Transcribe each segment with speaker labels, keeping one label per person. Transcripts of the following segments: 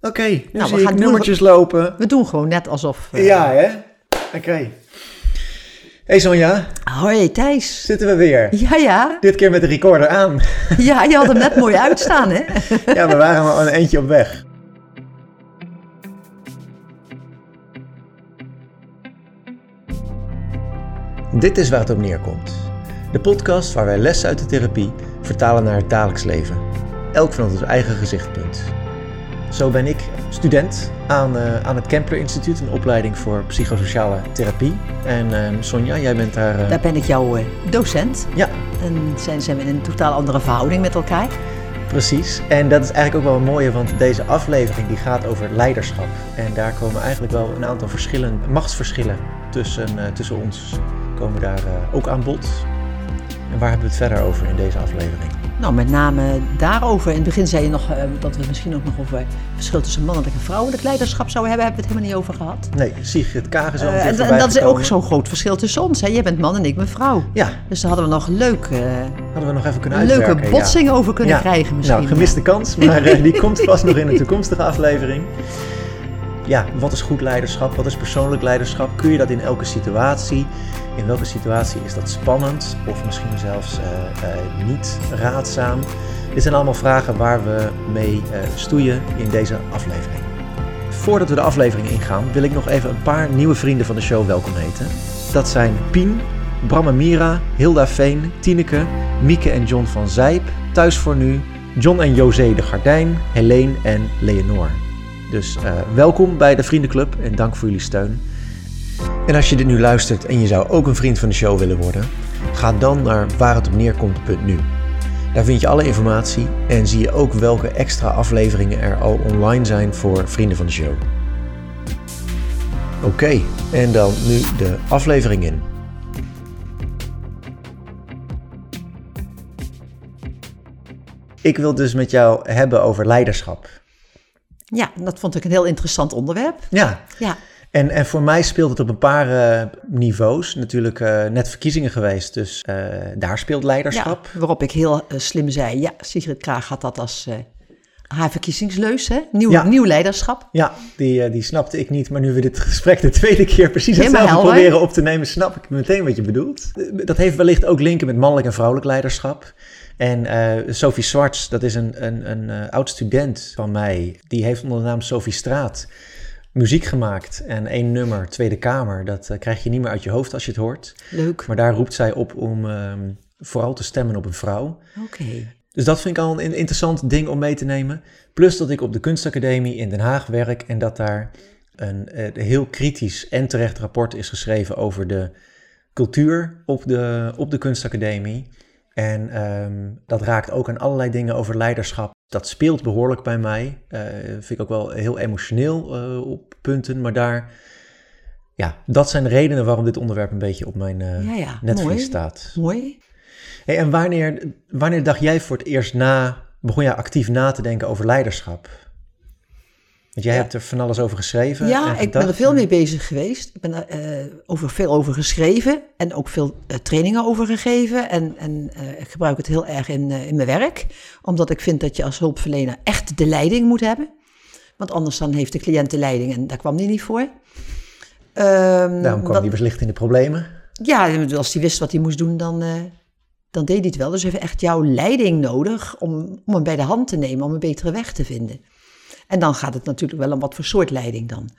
Speaker 1: Oké, nu
Speaker 2: Nou, we gaan doen-
Speaker 1: nummertjes lopen.
Speaker 2: We doen gewoon net alsof... eh,
Speaker 1: Ja, hè? Oké. Hey Sonja,
Speaker 2: Hoi Thijs.
Speaker 1: zitten we weer.
Speaker 2: Ja, ja.
Speaker 1: Dit keer met de recorder aan.
Speaker 2: Ja, je had hem net mooi uitstaan, hè?
Speaker 1: Ja, we waren al een eentje op weg. Dit is waar het op neerkomt. De podcast waar wij lessen uit de therapie vertalen naar het dagelijks leven. Elk vanuit ons eigen gezichtspunt. Zo ben ik student aan, eh, aan het Kempler Instituut, een opleiding voor psychosociale therapie. En eh, Sonja, jij bent daar... eh,
Speaker 2: Daar ben ik jouw eh, docent.
Speaker 1: Ja,
Speaker 2: En zijn, zijn we in een totaal andere verhouding met elkaar.
Speaker 1: Precies, en dat is eigenlijk ook wel een mooie, want deze aflevering die gaat over leiderschap. En daar komen eigenlijk wel een aantal verschillen, machtsverschillen tussen, tussen ons, komen daar ook aan bod. En waar hebben we het verder over in deze aflevering?
Speaker 2: Nou, met name daarover. In het begin zei je nog eh, dat we misschien ook nog over het verschil tussen mannelijk en vrouwelijk leiderschap zouden hebben. Hebben we het helemaal niet over gehad.
Speaker 1: Nee, Sigrid Kaag is al keer
Speaker 2: en, dat is ook zo'n groot verschil tussen ons. Hè? Jij bent man en ik ben vrouw.
Speaker 1: Ja,
Speaker 2: Dus daar hadden we nog leuk, eh,
Speaker 1: hadden we nog even kunnen
Speaker 2: een
Speaker 1: uitwerken.
Speaker 2: leuke
Speaker 1: ja.
Speaker 2: botsing over kunnen
Speaker 1: Ja.
Speaker 2: krijgen misschien.
Speaker 1: Nou, gemiste kans, maar die komt vast nog in een toekomstige aflevering. Ja, wat is goed leiderschap? Wat is persoonlijk leiderschap? Kun je dat in elke situatie? In welke situatie is dat spannend of misschien zelfs eh, eh, niet raadzaam? Dit zijn allemaal vragen waar we mee eh, stoeien in deze aflevering. Voordat we de aflevering ingaan, wil ik nog even een paar nieuwe vrienden van de show welkom heten. Dat zijn Pien, Bram en Mira, Hilda Veen, Tineke, Mieke en John van Zijp, Thuis voor Nu, John en José de Gardijn, Helene en Leonor. Dus eh, welkom bij de Vriendenclub en dank voor jullie steun. En als je dit nu luistert en je zou ook een vriend van de show willen worden, ga dan naar waarhetopneerkomt.nu. Daar vind je alle informatie en zie je ook welke extra afleveringen er al online zijn voor vrienden van de show. Oké, en dan nu de aflevering in. Ik wil dus met jou hebben over leiderschap.
Speaker 2: Ja, dat vond ik een heel interessant onderwerp.
Speaker 1: Ja,
Speaker 2: Ja,
Speaker 1: en, en voor mij speelt het op een paar eh, niveaus. Natuurlijk eh, net verkiezingen geweest, dus eh, daar speelt leiderschap.
Speaker 2: Ja, waarop ik heel slim zei, ja, Sigrid Kraag had dat als haar verkiezingsleus, hè? Nieuw,
Speaker 1: Ja.
Speaker 2: nieuw leiderschap.
Speaker 1: Ja, die, die snapte ik niet. Maar nu we dit gesprek de tweede keer precies hetzelfde
Speaker 2: helder.
Speaker 1: proberen op te nemen, snap ik meteen wat je bedoelt. Dat heeft wellicht ook linken met mannelijk en vrouwelijk leiderschap. En eh, Sophie Swarts, dat is een, een, een eh, oud student van mij. Die heeft onder de naam Sophie Straat muziek gemaakt. En één nummer, Tweede Kamer, dat eh, krijg je niet meer uit je hoofd als je het hoort.
Speaker 2: Leuk.
Speaker 1: Maar daar roept zij op om ehm, vooral te stemmen op een vrouw.
Speaker 2: Oké.
Speaker 1: Dus dat vind ik al een interessant ding om mee te nemen. Plus dat ik op de kunstacademie in Den Haag werk en dat daar een, eh, heel kritisch en terecht rapport is geschreven over de cultuur op de, op de kunstacademie. En ehm, dat raakt ook aan allerlei dingen over leiderschap. Dat speelt behoorlijk bij mij. Eh, vind ik ook wel heel emotioneel eh, op punten. Maar daar, ja, dat zijn de redenen waarom dit onderwerp een beetje op mijn eh
Speaker 2: Ja, ja, mooi.
Speaker 1: staat.
Speaker 2: Mooi.
Speaker 1: Hey, en wanneer, wanneer dacht jij voor het eerst na, begon jij actief na te denken over leiderschap? Want jij
Speaker 2: Ja.
Speaker 1: hebt er van alles over geschreven.
Speaker 2: Ja, ik ben er veel mee bezig geweest. Ik ben er eh, over, veel over geschreven en ook veel eh, trainingen over gegeven. En, en eh, ik gebruik het heel erg in, in mijn werk, omdat ik vind dat je als hulpverlener echt de leiding moet hebben. Want anders dan heeft de cliënt de leiding en daar kwam die niet voor. Ehm,
Speaker 1: Daarom kwam
Speaker 2: wat-
Speaker 1: die wellicht in de problemen.
Speaker 2: Ja, als hij wist wat hij moest doen, dan, dan deed hij het wel. Dus hij heeft echt jouw leiding nodig om, om hem bij de hand te nemen, om een betere weg te vinden. En dan gaat het natuurlijk wel om wat voor soort leiding dan.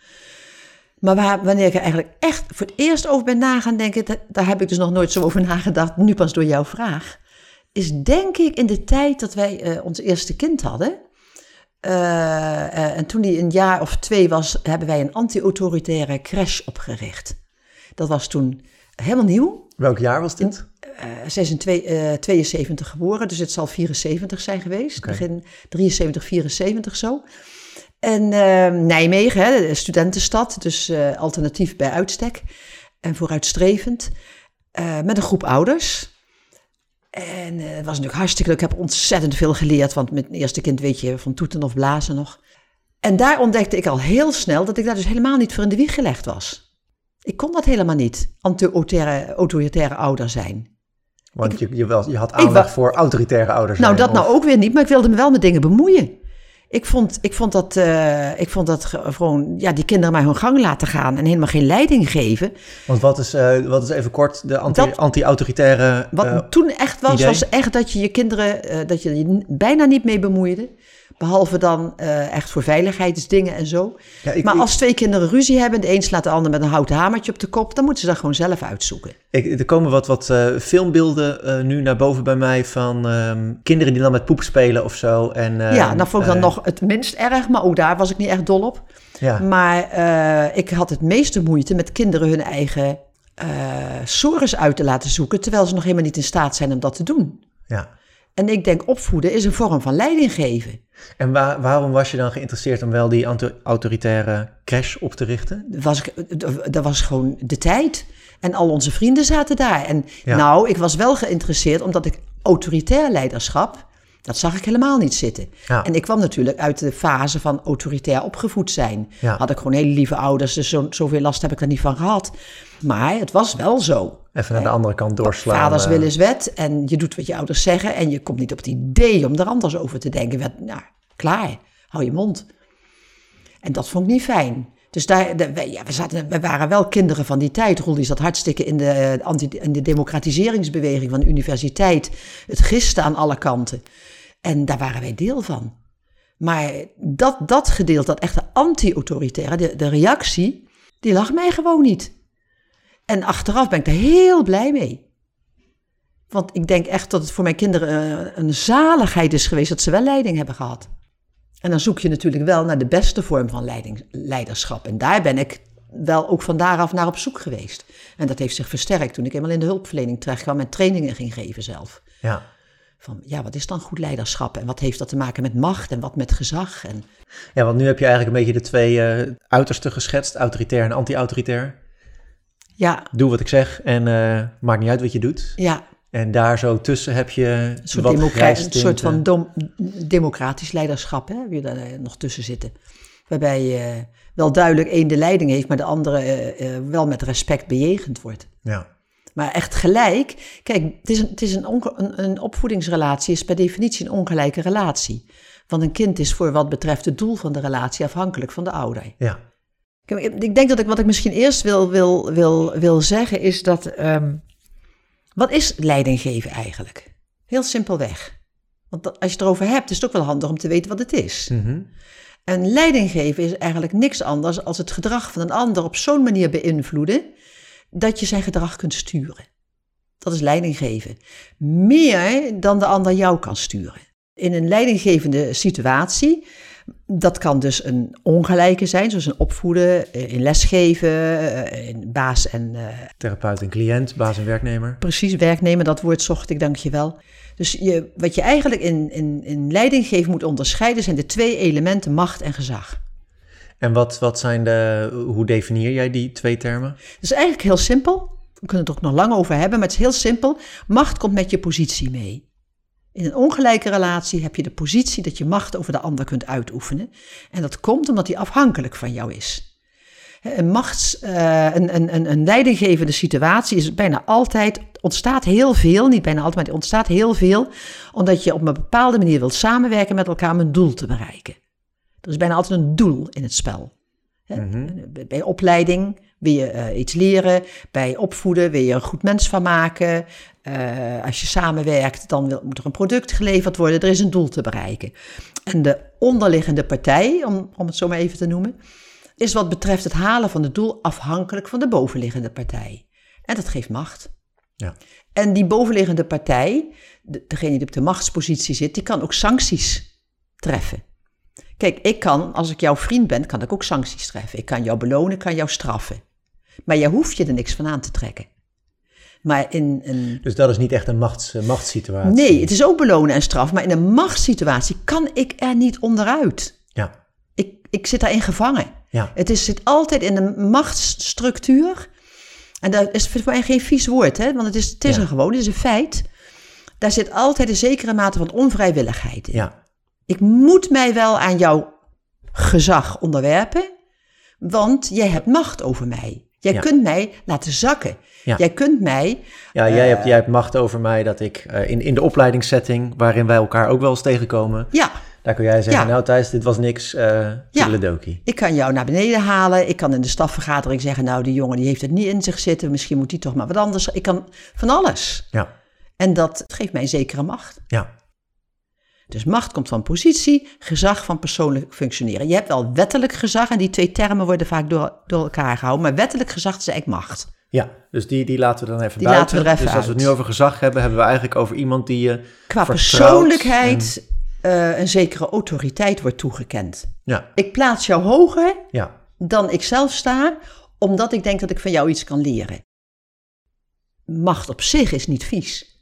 Speaker 2: Maar waar, wanneer ik er eigenlijk echt voor het eerst over ben na gaan denken, da- daar heb ik dus nog nooit zo over nagedacht, nu pas door jouw vraag, is denk ik in de tijd dat wij eh, ons eerste kind hadden. Eh, eh, en toen die een jaar of twee was, hebben wij een anti-autoritaire crash opgericht. Dat was toen helemaal nieuw.
Speaker 1: Welk jaar was dit?
Speaker 2: Zij is in twee, eh, 72 geboren, dus het zal 74 zijn geweest. Begin 73, 74 zo. En eh, Nijmegen, hè, de studentenstad, dus eh, alternatief bij uitstek. En vooruitstrevend. eh, met een groep ouders. En eh, het was natuurlijk hartstikke leuk. Ik heb ontzettend veel geleerd, want met mijn eerste kind weet je van toeten of blazen nog. En daar ontdekte ik al heel snel dat ik daar dus helemaal niet voor in de wieg gelegd was. Ik kon dat helemaal niet, anti-autoritaire autoritaire ouder zijn.
Speaker 1: Want je, je, wel, je had aandacht voor autoritaire ouders.
Speaker 2: Nou, dat nou ook weer niet, maar ik wilde me wel met dingen bemoeien. Ik vond, ik vond dat, eh, ik vond dat ge- gewoon, ja, die kinderen maar hun gang laten gaan en helemaal geen leiding geven.
Speaker 1: Want wat is, eh, wat is even kort de anti- anti-autoritaire...
Speaker 2: Wat
Speaker 1: eh,
Speaker 2: toen echt was,
Speaker 1: idee?
Speaker 2: was echt dat je je kinderen, dat je je bijna niet mee bemoeide. Behalve dan eh, echt voor veiligheidsdingen en zo.
Speaker 1: ja, ik,
Speaker 2: maar als twee kinderen ruzie hebben, de een slaat de ander met een houten hamertje op de kop, dan moeten ze dat gewoon zelf uitzoeken.
Speaker 1: Ik, er komen wat, wat eh, filmbeelden eh, nu naar boven bij mij van ehm, kinderen die dan met poep spelen of zo. En, ehm,
Speaker 2: ja, dat vond ik dan nog het minst erg, maar ook daar was ik niet echt dol op.
Speaker 1: Ja,
Speaker 2: Maar ik had het meeste moeite met kinderen hun eigen sores uit te laten zoeken, terwijl ze nog helemaal niet in staat zijn om dat te doen.
Speaker 1: ja.
Speaker 2: En ik denk opvoeden is een vorm van leiding geven.
Speaker 1: En waar- waarom was je dan geïnteresseerd om wel die anti-autoritaire crash op te richten?
Speaker 2: Dat was, dat was gewoon de tijd. En al onze vrienden zaten daar. En
Speaker 1: Ja.
Speaker 2: nou, ik was wel geïnteresseerd omdat ik autoritair leiderschap, dat zag ik helemaal niet zitten.
Speaker 1: Ja.
Speaker 2: En ik kwam natuurlijk uit de fase van autoritair opgevoed zijn.
Speaker 1: Ja.
Speaker 2: Had ik gewoon hele lieve ouders, dus zo, zoveel last heb ik er niet van gehad. Maar het was wel zo.
Speaker 1: Even naar de andere kant doorslaan.
Speaker 2: Vaders
Speaker 1: eh.
Speaker 2: wil is wet en je doet wat je ouders zeggen en je komt niet op het idee om er anders over te denken. Nou, klaar, hou je mond. En dat vond ik niet fijn. Dus daar, de- ja, we, zaten, we waren wel kinderen van die tijd. Roel die zat hartstikke in de, eh, anti, in de democratiseringsbeweging van de universiteit. Het gisten aan alle kanten. En daar waren wij deel van. Maar dat, dat gedeelte, dat echte anti-autoritaire, de, de reactie, die lag mij gewoon niet. En achteraf ben ik er heel blij mee. Want ik denk echt dat het voor mijn kinderen eh, een zaligheid is geweest dat ze wel leiding hebben gehad. En dan zoek je natuurlijk wel naar de beste vorm van leiding, leiderschap. En daar ben ik wel ook van daaraf naar op zoek geweest. En dat heeft zich versterkt toen ik eenmaal in de hulpverlening terecht kwam en trainingen ging geven zelf.
Speaker 1: Ja.
Speaker 2: Van ja, wat is dan goed leiderschap? En wat heeft dat te maken met macht en wat met gezag? En
Speaker 1: ja, want nu heb je eigenlijk een beetje de twee eh, uitersten geschetst, autoritair en anti-autoritair.
Speaker 2: Ja,
Speaker 1: Doe wat ik zeg en eh, maakt niet uit wat je doet.
Speaker 2: ja
Speaker 1: En daar zo tussen heb je
Speaker 2: een soort, democra- een soort van dom- democratisch leiderschap, hè, je daar eh, nog tussen zitten. Waarbij je wel duidelijk één de leiding heeft, maar de andere eh, eh, wel met respect bejegend wordt.
Speaker 1: Ja.
Speaker 2: Maar echt gelijk, kijk, het is, een, het is een, een opvoedingsrelatie, is per definitie een ongelijke relatie. Want een kind is voor wat betreft het doel van de relatie afhankelijk van de ouder.
Speaker 1: Ja.
Speaker 2: Ik- denk dat ik wat ik misschien eerst wil, wil, wil, wil zeggen is dat. ehm, wat is leiding geven eigenlijk? Heel simpelweg. Want dat- als je het erover hebt, is het ook wel handig om te weten wat het is.
Speaker 1: Mhm.
Speaker 2: En leiding geven is eigenlijk niks anders dan het gedrag van een ander op zo'n manier beïnvloeden dat je zijn gedrag kunt sturen. Dat is leiding geven. Meer dan de ander jou kan sturen. In een leidinggevende situatie, dat kan dus een ongelijke zijn, zoals een opvoeden, eh, in lesgeven, eh, in baas en eh,
Speaker 1: Therapeut en cliënt, baas en werknemer.
Speaker 2: precies werknemer, dat woord zocht ik, dank je wel. Dus je, wat je eigenlijk in, in, in leidinggeven moet onderscheiden zijn de twee elementen macht en gezag.
Speaker 1: En wat, wat zijn de, hoe definieer jij die twee termen?
Speaker 2: Het is eigenlijk heel simpel. We kunnen het er ook nog lang over hebben, maar het is heel simpel. Macht komt met je positie mee. In een ongelijke relatie heb je de positie dat je macht over de ander kunt uitoefenen. En dat komt omdat die afhankelijk van jou is. Een, machts, eh, een, een, een, leidinggevende situatie is bijna altijd, ontstaat heel veel, niet bijna altijd, maar er ontstaat heel veel, omdat je op een bepaalde manier wilt samenwerken met elkaar om een doel te bereiken. Er is bijna altijd een doel in het spel.
Speaker 1: Mhm.
Speaker 2: Bij opleiding wil je eh, iets leren, bij opvoeden wil je er een goed mens van maken. Eh, als je samenwerkt, dan wil, moet er een product geleverd worden. Er is een doel te bereiken. En de onderliggende partij, om, om het zo maar even te noemen, is wat betreft het halen van het doel afhankelijk van de bovenliggende partij. En dat geeft macht.
Speaker 1: Ja.
Speaker 2: En die bovenliggende partij, de- degene die op de machtspositie zit, die kan ook sancties treffen. Kijk, ik kan, als ik jouw vriend ben, kan ik ook sancties treffen. Ik kan jou belonen, ik kan jou straffen. Maar jij hoeft je er niks van aan te trekken. Maar in een...
Speaker 1: Dus dat is niet echt een machts, eh, machtssituatie.
Speaker 2: Nee, het is ook belonen en straf, maar in een machtssituatie kan ik er niet onderuit.
Speaker 1: Ja,
Speaker 2: Ik, ik zit daarin gevangen.
Speaker 1: ja,
Speaker 2: Het is, zit altijd in een machtsstructuur. En dat is voor mij geen vies woord, hè? want het is, het is
Speaker 1: Ja.
Speaker 2: een gewoon, het is een feit. Daar zit altijd een zekere mate van onvrijwilligheid in.
Speaker 1: ja.
Speaker 2: Ik moet mij wel aan jouw gezag onderwerpen, want jij hebt macht over mij. Jij
Speaker 1: Ja.
Speaker 2: kunt mij laten zakken.
Speaker 1: Ja.
Speaker 2: Jij kunt mij,
Speaker 1: Ja, jij, hebt, jij hebt macht over mij dat ik eh, in, in de opleidingssetting, waarin wij elkaar ook wel eens tegenkomen,
Speaker 2: ja,
Speaker 1: Daar kun jij zeggen,
Speaker 2: Ja.
Speaker 1: nou Thijs, dit was niks, eh
Speaker 2: Ja. Ik kan jou naar beneden halen. Ik kan in de stafvergadering zeggen, nou die jongen die heeft het niet in zich zitten. Misschien moet die toch maar wat anders. Ik kan van alles.
Speaker 1: Ja,
Speaker 2: En dat geeft mij een zekere macht.
Speaker 1: ja,
Speaker 2: Dus macht komt van positie, gezag van persoonlijk functioneren. Je hebt wel wettelijk gezag en die twee termen worden vaak door, door elkaar gehouden. Maar wettelijk gezag is eigenlijk macht.
Speaker 1: Ja. Dus die, die laten we dan even
Speaker 2: Die
Speaker 1: buiten.
Speaker 2: laten we er even
Speaker 1: dus als we het nu over gezag hebben, hebben we eigenlijk over iemand die je
Speaker 2: Qua persoonlijkheid eh, een zekere autoriteit wordt toegekend.
Speaker 1: en- ja,
Speaker 2: Ik plaats jou hoger
Speaker 1: ja,
Speaker 2: dan ik zelf sta, omdat ik denk dat ik van jou iets kan leren. Macht op zich is niet vies.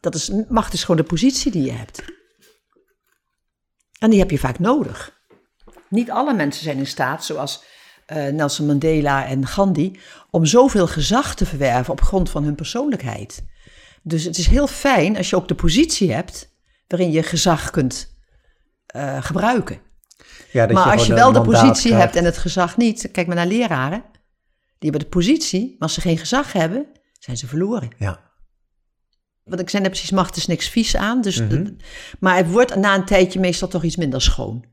Speaker 2: Dat is, macht is gewoon de positie die je hebt. En die heb je vaak nodig. Niet alle mensen zijn in staat, zoals Nelson Mandela en Gandhi, om zoveel gezag te verwerven op grond van hun persoonlijkheid. Dus het is heel fijn als je ook de positie hebt waarin je gezag kunt eh, gebruiken.
Speaker 1: ja dat
Speaker 2: Maar als je wel de positie
Speaker 1: krijgt.
Speaker 2: hebt en het gezag niet, kijk maar naar leraren, die hebben de positie, maar als ze geen gezag hebben, zijn ze verloren.
Speaker 1: Ja,
Speaker 2: Want ik zei net precies, macht is niks vies aan, dus
Speaker 1: Mhm.
Speaker 2: maar het wordt na een tijdje meestal toch iets minder schoon.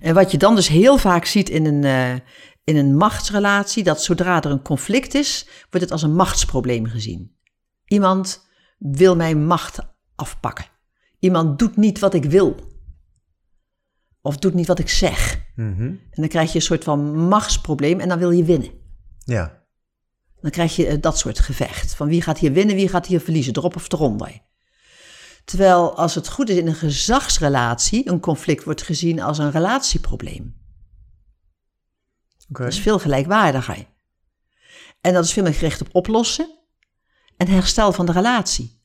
Speaker 2: En wat je dan dus heel vaak ziet in een, eh, in een machtsrelatie, dat zodra er een conflict is, wordt het als een machtsprobleem gezien. Iemand wil mijn macht afpakken. Iemand doet niet wat ik wil. Of doet niet wat ik zeg.
Speaker 1: mhm.
Speaker 2: En dan krijg je een soort van machtsprobleem en dan wil je winnen.
Speaker 1: ja,
Speaker 2: Dan krijg je eh, dat soort gevecht. Van wie gaat hier winnen, wie gaat hier verliezen, erop of eronder. Terwijl als het goed is in een gezagsrelatie, een conflict wordt gezien als een relatieprobleem.
Speaker 1: oké.
Speaker 2: Dat is veel gelijkwaardiger. En dat is veel meer gericht op oplossen en herstel van de relatie.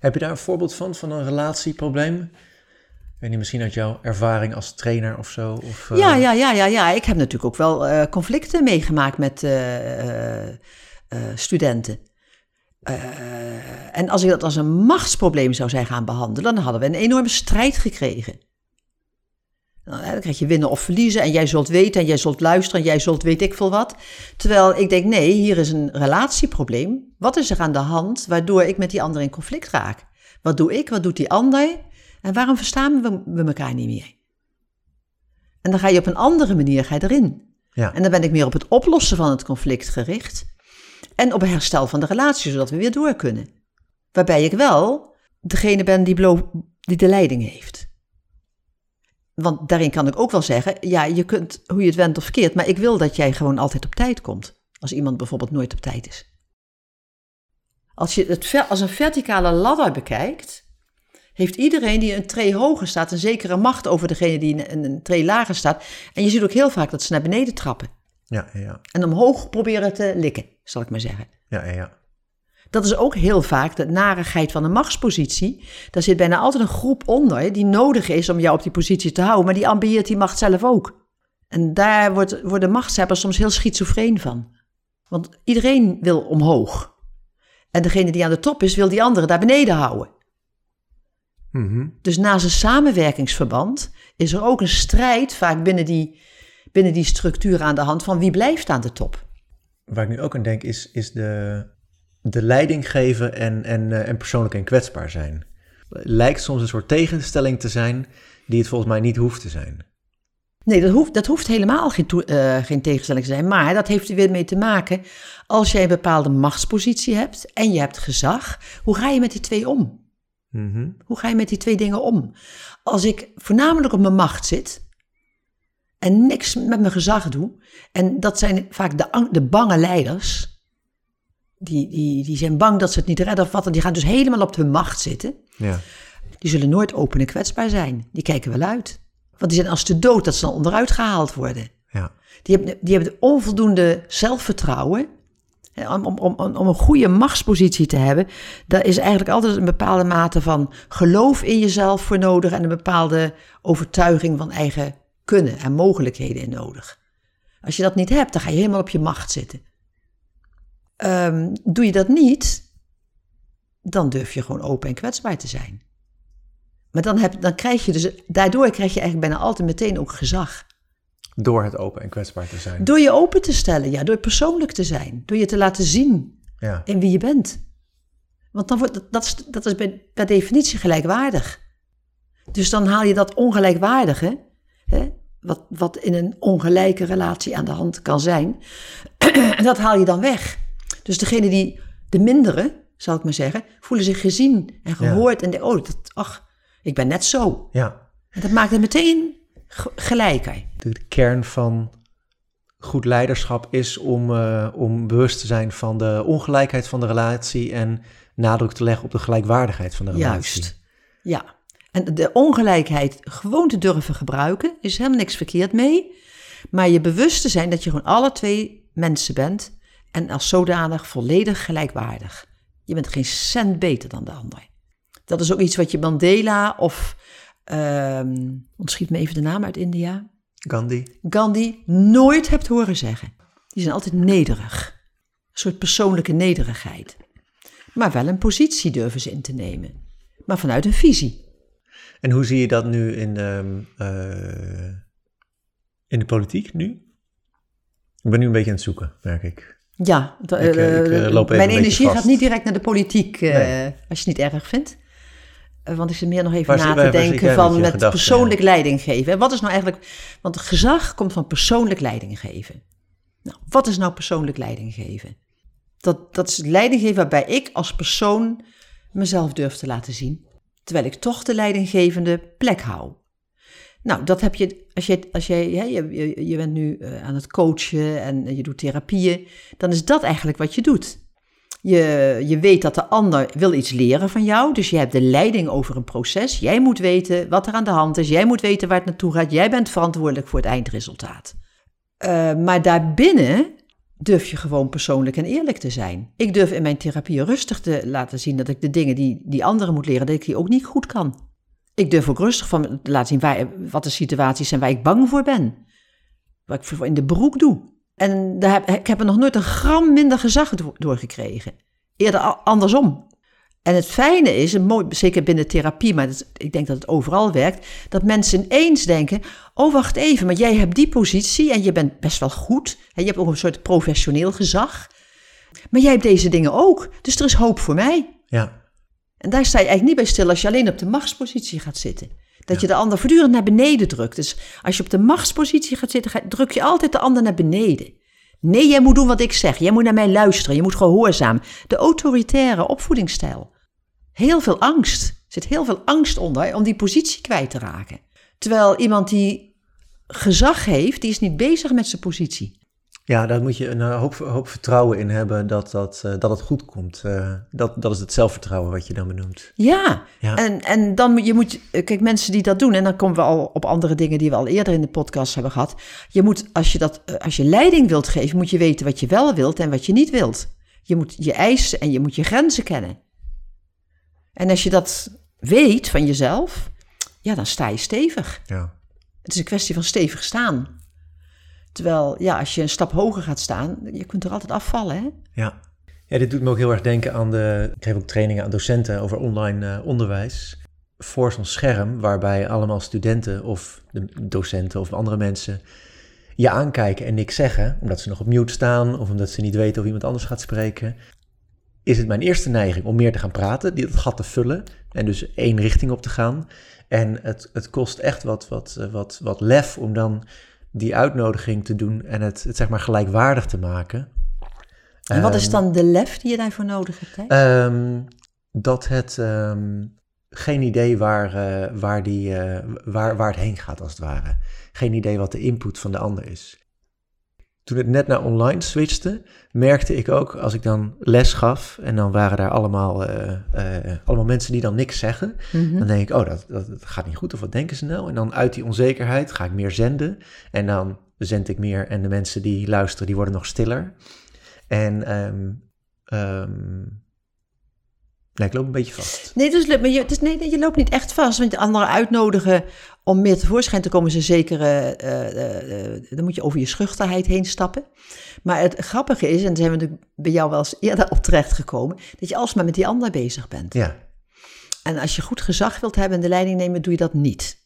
Speaker 1: Heb je daar een voorbeeld van, van een relatieprobleem? Ik weet niet, misschien uit jouw ervaring als trainer of zo? Of, eh,
Speaker 2: Ja, ja, ja, ja, ja. Ik heb natuurlijk ook wel eh, conflicten meegemaakt met eh, studenten. Eh, en als ik dat als een machtsprobleem zou zijn gaan behandelen, dan hadden we een enorme strijd gekregen. Nou, dan krijg je winnen of verliezen en jij zult weten en jij zult luisteren en jij zult weet ik veel wat. Terwijl ik denk, nee, hier is een relatieprobleem. Wat is er aan de hand waardoor ik met die ander in conflict raak? Wat doe ik, wat doet die ander? En waarom verstaan we, we elkaar niet meer? En dan ga je op een andere manier ga je erin.
Speaker 1: Ja.
Speaker 2: En dan ben ik meer op het oplossen van het conflict gericht. En op herstel van de relatie, zodat we weer door kunnen. Waarbij ik wel degene ben die, die de leiding heeft. Want daarin kan ik ook wel zeggen, ja, je kunt hoe je het wendt of verkeerd, maar ik wil dat jij gewoon altijd op tijd komt. Als iemand bijvoorbeeld nooit op tijd is. Als je het als een verticale ladder bekijkt, heeft iedereen die een tree hoger staat een zekere macht over degene die een, een lager staat. En je ziet ook heel vaak dat ze naar beneden trappen.
Speaker 1: Ja, ja,
Speaker 2: En omhoog proberen te likken, zal ik maar zeggen.
Speaker 1: ja, ja.
Speaker 2: Dat is ook heel vaak de narigheid van een machtspositie. Daar zit bijna altijd een groep onder die nodig is om jou op die positie te houden, maar die ambieert die macht zelf ook. En daar wordt, worden machtshebbers soms heel schizofreen van. Want iedereen wil omhoog. En degene die aan de top is, wil die andere daar beneden houden.
Speaker 1: Mhm.
Speaker 2: Dus naast een samenwerkingsverband is er ook een strijd vaak binnen die, binnen die structuur aan de hand van wie blijft aan de top.
Speaker 1: Waar ik nu ook aan denk is, is de, de leiding geven en, en, eh, en persoonlijk en kwetsbaar zijn. Lijkt soms een soort tegenstelling te zijn die het volgens mij niet hoeft te zijn.
Speaker 2: Nee, dat hoeft, dat hoeft helemaal geen, eh, geen tegenstelling te zijn. Maar dat heeft er weer mee te maken. Als jij een bepaalde machtspositie hebt en je hebt gezag, hoe ga je met die twee om?
Speaker 1: Mhm.
Speaker 2: Hoe ga je met die twee dingen om? Als ik voornamelijk op mijn macht zit en niks met mijn gezag doe, en dat zijn vaak de, de bange leiders, die, die, die zijn bang dat ze het niet redden of wat, en die gaan dus helemaal op hun macht zitten.
Speaker 1: Ja.
Speaker 2: Die zullen nooit open en kwetsbaar zijn. Die kijken wel uit. Want die zijn als te dood dat ze dan onderuit gehaald worden.
Speaker 1: Ja.
Speaker 2: Die hebben, die hebben onvoldoende zelfvertrouwen. Om, om, om, om een goede machtspositie te hebben, daar is eigenlijk altijd een bepaalde mate van geloof in jezelf voor nodig en een bepaalde overtuiging van eigen kunnen en mogelijkheden in nodig. Als je dat niet hebt, dan ga je helemaal op je macht zitten. Ehm, doe je dat niet, dan durf je gewoon open en kwetsbaar te zijn. Maar dan, heb, dan krijg je dus, daardoor krijg je eigenlijk bijna altijd meteen ook gezag.
Speaker 1: Door het open en kwetsbaar te zijn.
Speaker 2: Door je open te stellen, ja, door persoonlijk te zijn. Door je te laten zien
Speaker 1: Ja.
Speaker 2: in wie je bent. Want dan wordt, dat, dat is, dat is bij, per definitie gelijkwaardig. Dus dan haal je dat ongelijkwaardige, hè, wat, wat in een ongelijke relatie aan de hand kan zijn, en dat haal je dan weg. Dus degene die, de mindere, zal ik maar zeggen, voelen zich gezien en gehoord en denken, oh, dat, ach, ik ben net zo.
Speaker 1: Ja.
Speaker 2: En dat maakt het meteen ge- gelijker.
Speaker 1: De kern van goed leiderschap is om, eh, om bewust te zijn van de ongelijkheid van de relatie en nadruk te leggen op de gelijkwaardigheid van de relatie.
Speaker 2: Juist. Ja. En de ongelijkheid gewoon te durven gebruiken, is helemaal niks verkeerd mee. Maar je bewust te zijn dat je gewoon alle twee mensen bent en als zodanig volledig gelijkwaardig. Je bent geen cent beter dan de ander. Dat is ook iets wat je Mandela of, ehm ontschiet me even de naam uit India,
Speaker 1: Gandhi.
Speaker 2: Gandhi nooit hebt horen zeggen. Die zijn altijd nederig. Een soort persoonlijke nederigheid. Maar wel een positie durven ze in te nemen. Maar vanuit een visie.
Speaker 1: En hoe zie je dat nu in, ehm, eh, in de politiek nu? Ik ben nu een beetje aan het zoeken, merk ik.
Speaker 2: Ja,
Speaker 1: Ik, eh, ik, eh, loop
Speaker 2: mijn energie
Speaker 1: vast.
Speaker 2: gaat niet direct naar de politiek,
Speaker 1: Nee.
Speaker 2: als je het niet erg vindt. Want ik zit meer nog even
Speaker 1: Waar
Speaker 2: na te denken
Speaker 1: met
Speaker 2: van met persoonlijk leiding geven. En Wat is nou eigenlijk, want gezag komt van persoonlijk leiding geven. Nou, wat is nou persoonlijk leiding geven? Dat, dat is leiding geven waarbij ik als persoon mezelf durf te laten zien. Terwijl ik toch de leidinggevende plek hou. Nou, dat heb je, als je, als je, hè, je, je, je bent nu eh, aan het coachen en je doet therapieën, dan is dat eigenlijk wat je doet. Je, je weet dat de ander wil iets leren van jou, dus je hebt de leiding over een proces. Jij moet weten wat er aan de hand is, jij moet weten waar het naartoe gaat, jij bent verantwoordelijk voor het eindresultaat. Eh, maar daarbinnen durf je gewoon persoonlijk en eerlijk te zijn. Ik durf in mijn therapie rustig te laten zien dat ik de dingen die, die anderen moet leren, dat ik die ook niet goed kan. Ik durf ook rustig van te laten zien waar, wat de situaties zijn waar ik bang voor ben. Wat ik in de broek doe. En daar heb, ik heb er nog nooit een gram minder gezag do- doorgekregen. Eerder andersom. En het fijne is, en mooi, zeker binnen therapie, maar dat, ik denk dat het overal werkt, dat mensen ineens denken: Oh, wacht even, maar jij hebt die positie en je bent best wel goed. En je hebt ook een soort professioneel gezag. Maar jij hebt deze dingen ook, dus er is hoop voor mij.
Speaker 1: Ja,
Speaker 2: En daar sta je eigenlijk niet bij stil als je alleen op de machtspositie gaat zitten. Dat je de ander voortdurend naar beneden drukt. Dus als je op de machtspositie gaat zitten, druk je altijd de ander naar beneden. Nee, jij moet doen wat ik zeg. Jij moet naar mij luisteren. Je moet gehoorzamen. De autoritaire opvoedingsstijl. Heel veel angst. Er zit heel veel angst onder om die positie kwijt te raken. Terwijl iemand die gezag heeft, die is niet bezig met zijn positie.
Speaker 1: ja daar moet je een eh, hoop, hoop vertrouwen in hebben dat, dat, eh, dat het goed komt. Eh, dat, dat is het zelfvertrouwen wat je dan benoemt.
Speaker 2: Ja,
Speaker 1: Ja.
Speaker 2: En, en dan moet je, moet, kijk, mensen die dat doen, en dan komen we al op andere dingen die we al eerder in de podcast hebben gehad. Je moet, als je, dat, eh, als je leiding wilt geven, moet je weten wat je wel wilt en wat je niet wilt. Je moet je eisen en je moet je grenzen kennen. En als je dat weet van jezelf, ja, dan sta je stevig.
Speaker 1: Ja.
Speaker 2: Het is een kwestie van stevig staan. Terwijl, ja, als je een stap hoger gaat staan, je kunt er altijd afvallen, hè?
Speaker 1: Ja. ja, dit doet me ook heel erg denken aan de... Ik geef ook trainingen aan docenten over online eh, onderwijs. Voor zo'n scherm waarbij allemaal studenten of de docenten of andere mensen je aankijken en niks zeggen, omdat ze nog op mute staan of omdat ze niet weten of iemand anders gaat spreken, is het mijn eerste neiging om meer te gaan praten, die dat gat te vullen en dus één richting op te gaan. En het, het kost echt wat, wat, eh, wat, wat lef om dan die uitnodiging te doen en het, het zeg maar gelijkwaardig te maken.
Speaker 2: En wat is
Speaker 1: Ehm,
Speaker 2: dan de lef die je daarvoor nodig hebt?
Speaker 1: Ehm, dat het ehm, geen idee waar, eh, waar, die, eh, waar, waar het heen gaat, als het ware. Geen idee wat de input van de ander is. Toen het net naar online switchte, merkte ik ook als ik dan les gaf en dan waren daar allemaal, eh, eh, allemaal mensen die dan niks zeggen.
Speaker 2: Mhm.
Speaker 1: Dan denk ik, oh, dat, dat, dat gaat niet goed of wat denken ze nou? En dan uit die onzekerheid ga ik meer zenden en dan zend ik meer en de mensen die luisteren, die worden nog stiller. En nee, ik loop een beetje vast.
Speaker 2: Nee, dus, maar je, dus nee, je loopt niet echt vast. Want de anderen uitnodigen om meer tevoorschijn te komen, is een zekere. eh, eh, eh, dan moet je over je schuchterheid heen stappen. Maar het grappige is, en daar zijn we natuurlijk bij jou wel eens eerder op terecht gekomen, dat je alsmaar met die ander bezig bent.
Speaker 1: Ja,
Speaker 2: En als je goed gezag wilt hebben en de leiding nemen, doe je dat niet.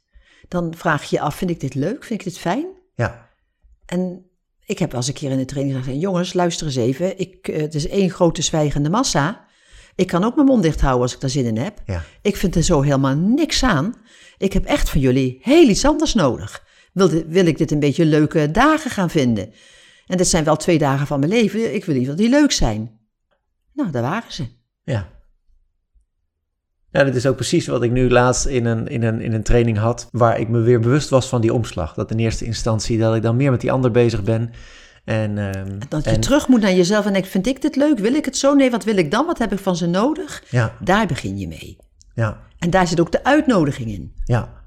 Speaker 2: Dan vraag je je af: vind ik dit leuk? Vind ik dit fijn?
Speaker 1: ja,
Speaker 2: En ik heb wel eens een keer in de training gezegd: jongens, luister eens even. Ik, het is één grote zwijgende massa. Ik kan ook mijn mond dicht houden als ik daar zin in heb.
Speaker 1: Ja.
Speaker 2: Ik vind er zo helemaal niks aan. Ik heb echt van jullie heel iets anders nodig. Wil, dit- wil ik dit een beetje leuke dagen gaan vinden? En dit zijn wel twee dagen van mijn leven. Ik wil liever dat die leuk zijn. Nou, daar waren ze.
Speaker 1: Ja. Ja, dat is ook precies wat ik nu laatst in een, in, een, in een training had, waar ik me weer bewust was van die omslag. Dat in eerste instantie dat ik dan meer met die ander bezig ben. En, ehm,
Speaker 2: Dat je
Speaker 1: en-
Speaker 2: terug moet naar jezelf en denkt, vind ik dit leuk? Wil ik het zo? Nee, wat wil ik dan? Wat heb ik van ze nodig?
Speaker 1: Ja,
Speaker 2: Daar begin je mee.
Speaker 1: Ja,
Speaker 2: En daar zit ook de uitnodiging in.
Speaker 1: ja.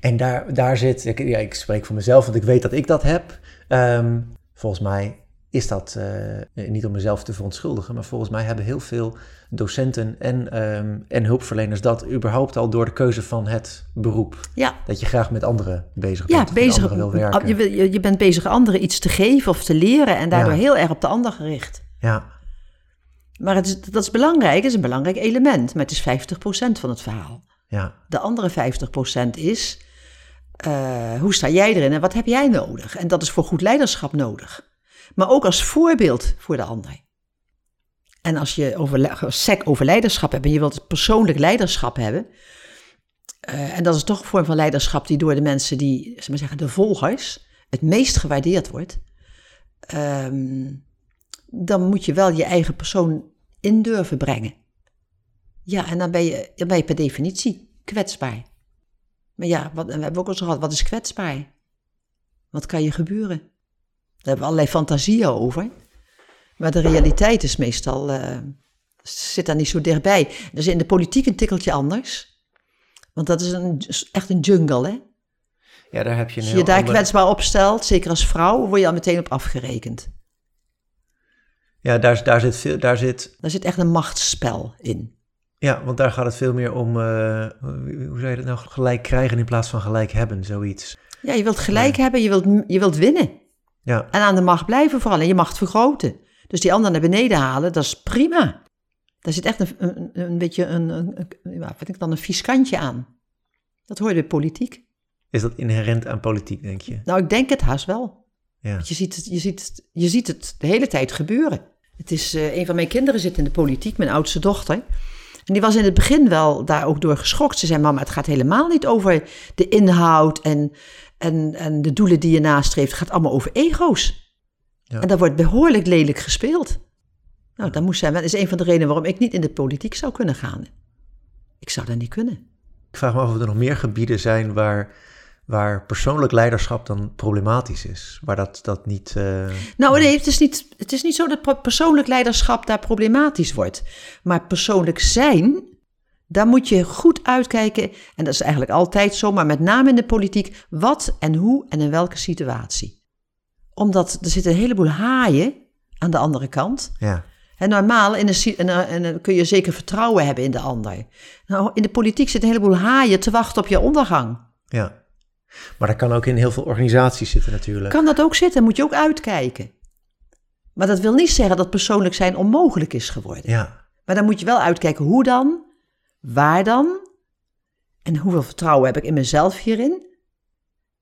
Speaker 1: En daar, daar zit, ik, ja, ik spreek voor mezelf, want ik weet dat ik dat heb. Ehm, volgens mij is dat, eh, niet om mezelf te verontschuldigen, maar volgens mij hebben heel veel docenten en, ehm, en hulpverleners dat überhaupt al door de keuze van het beroep.
Speaker 2: Ja,
Speaker 1: Dat je graag met anderen bezig bent.
Speaker 2: ja
Speaker 1: met
Speaker 2: bezig,
Speaker 1: wil werken.
Speaker 2: je, wil- je, je bent bezig anderen iets te geven of te leren en daardoor
Speaker 1: Ja.
Speaker 2: heel erg op de ander gericht.
Speaker 1: Ja,
Speaker 2: Maar het is, dat is belangrijk, het is een belangrijk element, maar het is 50% van het verhaal.
Speaker 1: ja,
Speaker 2: De andere 50% is, eh, hoe sta jij erin en wat heb jij nodig? En dat is voor goed leiderschap nodig. Maar ook als voorbeeld voor de ander. En als je over, sec over leiderschap hebt en je wilt persoonlijk leiderschap hebben, eh, en dat is toch een vorm van leiderschap die door de mensen die, zeg maar zeggen, de volgers, het meest gewaardeerd wordt, ehm, dan moet je wel je eigen persoon in durven brengen. Ja, en dan ben je, dan ben je per definitie kwetsbaar. Maar ja, wat, en we hebben ook al gehad, wat is kwetsbaar? Wat kan je gebeuren? Daar hebben we allerlei fantasieën over. Maar de realiteit is meestal, eh, zit daar niet zo dichtbij. Dus in de politiek een tikkeltje anders. Want dat is een, echt een jungle, hè?
Speaker 1: ja, daar heb je een
Speaker 2: Als je
Speaker 1: heel
Speaker 2: je daar kwetsbaar op stelt, zeker als vrouw, word je al meteen op afgerekend.
Speaker 1: Ja, daar, daar zit veel, daar zit,
Speaker 2: Daar zit echt een machtsspel in.
Speaker 1: ja, want daar gaat het veel meer om, eh, hoe zou je dat nou, gelijk krijgen in plaats van gelijk hebben, zoiets.
Speaker 2: Ja, je wilt gelijk hebben, je wilt, je wilt winnen.
Speaker 1: Ja,
Speaker 2: En aan de macht blijven vooral en je macht vergroten. Dus die ander naar beneden halen, dat is prima. Daar zit echt een, een, een beetje een, een, wat denk ik dan, een vies kantje aan. Dat hoor je bij politiek.
Speaker 1: is dat inherent aan politiek, denk je?
Speaker 2: Nou, ik denk het haast wel.
Speaker 1: Ja,
Speaker 2: je ziet het, je ziet het, je ziet het de hele tijd gebeuren. Het is, eh, een van mijn kinderen zit in de politiek, mijn oudste dochter. En die was in het begin wel daar ook door geschokt. Ze zei, mama, het gaat helemaal niet over de inhoud en, en, en de doelen die je nastreeft. Het gaat allemaal over ego's.
Speaker 1: Ja.
Speaker 2: En daar wordt behoorlijk lelijk gespeeld. Nou, dan moest zij, dat is een van de redenen waarom ik niet in de politiek zou kunnen gaan. Ik zou dat niet kunnen.
Speaker 1: ik vraag me af of er nog meer gebieden zijn waar, waar persoonlijk leiderschap dan problematisch is. Waar dat, dat niet... eh,
Speaker 2: Nou, nee, het is niet, het is niet zo dat persoonlijk leiderschap daar problematisch wordt. Maar persoonlijk zijn, daar moet je goed uitkijken. En dat is eigenlijk altijd zo, maar met name in de politiek. Wat en hoe en in welke situatie. Omdat er zitten een heleboel haaien aan de andere kant.
Speaker 1: ja,
Speaker 2: En normaal in een, kun je zeker vertrouwen hebben in de ander. Nou, in de politiek zit een heleboel haaien te wachten op je ondergang.
Speaker 1: ja. Maar dat kan ook in heel veel organisaties zitten natuurlijk.
Speaker 2: Kan dat ook zitten, moet je ook uitkijken. Maar dat wil niet zeggen dat persoonlijk zijn onmogelijk is geworden.
Speaker 1: Ja,
Speaker 2: Maar dan moet je wel uitkijken hoe dan, waar dan en hoeveel vertrouwen heb ik in mezelf hierin.